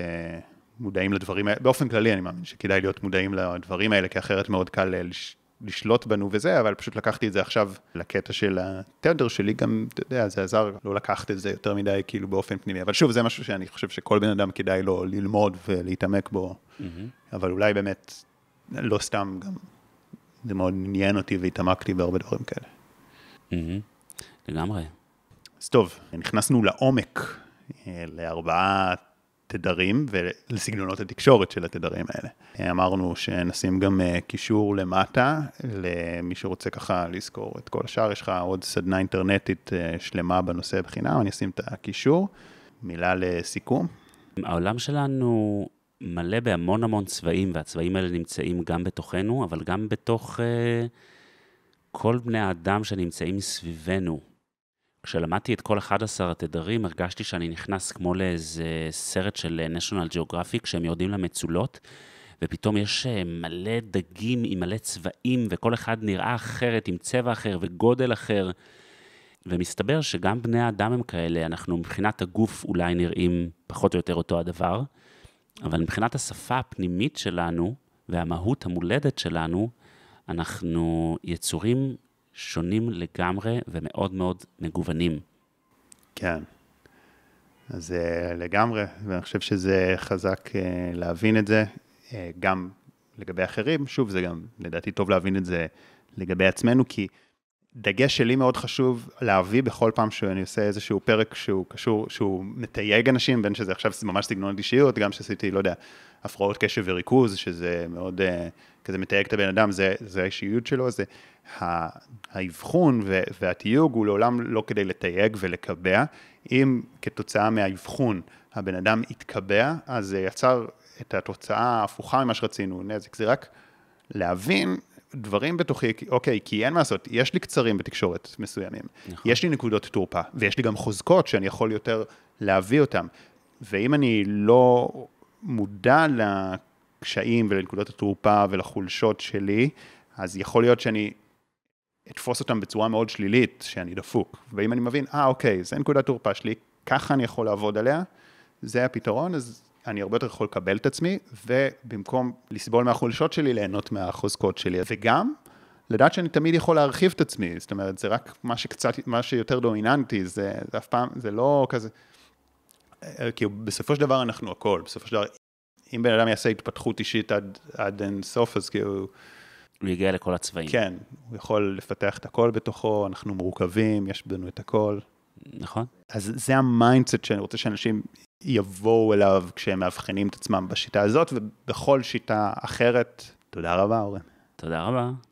מודעים לדברים האלה, באופן כללי אני מאמין שכדאי להיות מודעים לדברים האלה, כי אחרת מאוד קל אה, לש, לשלוט בנו וזה, אבל פשוט לקחתי את זה עכשיו לקטע של התדר שלי, גם, אתה יודע, זה עזר לא לקחת את זה יותר מדי כאילו באופן פנימי, אבל שוב, זה משהו שאני חושב שכל בן אדם כדאי לו ללמוד ולהתעמק בו, mm-hmm. אבל אולי באמת, לא סתם, גם זה מאוד עניין אותי והתעמקתי בהרבה דברים כאלה. Mm-hmm. לגמרי. אז טוב, נכנסנו לעומק, אה, לארבעה תדרים ולסגנונות התקשורת של התדרים האלה. אמרנו שנשים גם אה, קישור למטה, למי שרוצה ככה לזכור את כל השאר, יש לך עוד סדנה אינטרנטית אה, שלמה בנושא בחינם, אני אשים את הקישור. מילה לסיכום. העולם שלנו מלא בהמון המון צבעים, והצבעים האלה נמצאים גם בתוכנו, אבל גם בתוך uh, כל בני האדם שנמצאים סביבנו. כשלמדתי את כל 11 התדרים, הרגשתי שאני נכנס כמו לאיזה סרט של national geographic, כשהם יורדים למצולות, ופתאום יש אה, מלא דגים עם מלא צבעים, וכל אחד נראה אחרת, עם צבע אחר וגודל אחר. ומסתבר שגם בני האדם הם כאלה, אנחנו מבחינת הגוף אולי נראים פחות או יותר אותו הדבר, אבל מבחינת השפה הפנימית שלנו והמהות המולדת שלנו, אנחנו יצורים שונים לגמרי ומאוד מאוד מגוונים. כן. אז אה, לגמרי, ואני חושב שזה חזק אה, להבין את זה, אה, גם לגבי אחרים, שוב, זה גם לדעתי טוב להבין את זה לגבי עצמנו, כי דגש שלי מאוד חשוב להביא בכל פעם שאני עושה איזשהו פרק שהוא קשור, שהוא מתייג אנשים, בין שזה עכשיו ממש סגנון אישיות, גם שעשיתי, לא יודע, הפרעות קשב וריכוז, שזה מאוד כזה מתייג את הבן אדם, זה, זה האישיות שלו, זה האבחון והתיוג הוא לעולם לא כדי לתייג ולקבע. אם כתוצאה מהאבחון הבן אדם התקבע, אז זה יצר את התוצאה ההפוכה ממה שרצינו, נזק. זה רק להבין דברים בתוכי, אוקיי, כי אין מה לעשות, יש לי קצרים בתקשורת מסוימים, נכון. יש לי נקודות תורפה, ויש לי גם חוזקות שאני יכול יותר להביא אותם. ואם אני לא מודע לקשיים ולנקודות התורפה ולחולשות שלי, אז יכול להיות שאני אתפוס אותם בצורה מאוד שלילית, שאני דפוק. ואם אני מבין, אה, אוקיי, זה נקודת תורפה שלי, ככה אני יכול לעבוד עליה, זה הפתרון, אז אני הרבה יותר יכול לקבל את עצמי, ובמקום לסבול מהחולשות שלי, ליהנות מהחוזקות שלי. וגם, לדעת שאני תמיד יכול להרחיב את עצמי, זאת אומרת, זה רק מה שקצת, מה שיותר דומיננטי, זה, זה אף פעם, זה לא כזה, כי בסופו של דבר אנחנו הכל, בסופו של דבר, אם בן אדם יעשה התפתחות אישית עד, עד אין סוף, אז כאילו... הוא יגיע לכל הצבעים. כן, הוא יכול לפתח את הכל בתוכו, אנחנו מורכבים, יש בנו את הכל. נכון. אז זה ה mindset שאני רוצה שאנשים יבואו אליו כשהם מאבחנים את עצמם בשיטה הזאת, ובכל שיטה אחרת. תודה רבה, אורן. תודה רבה.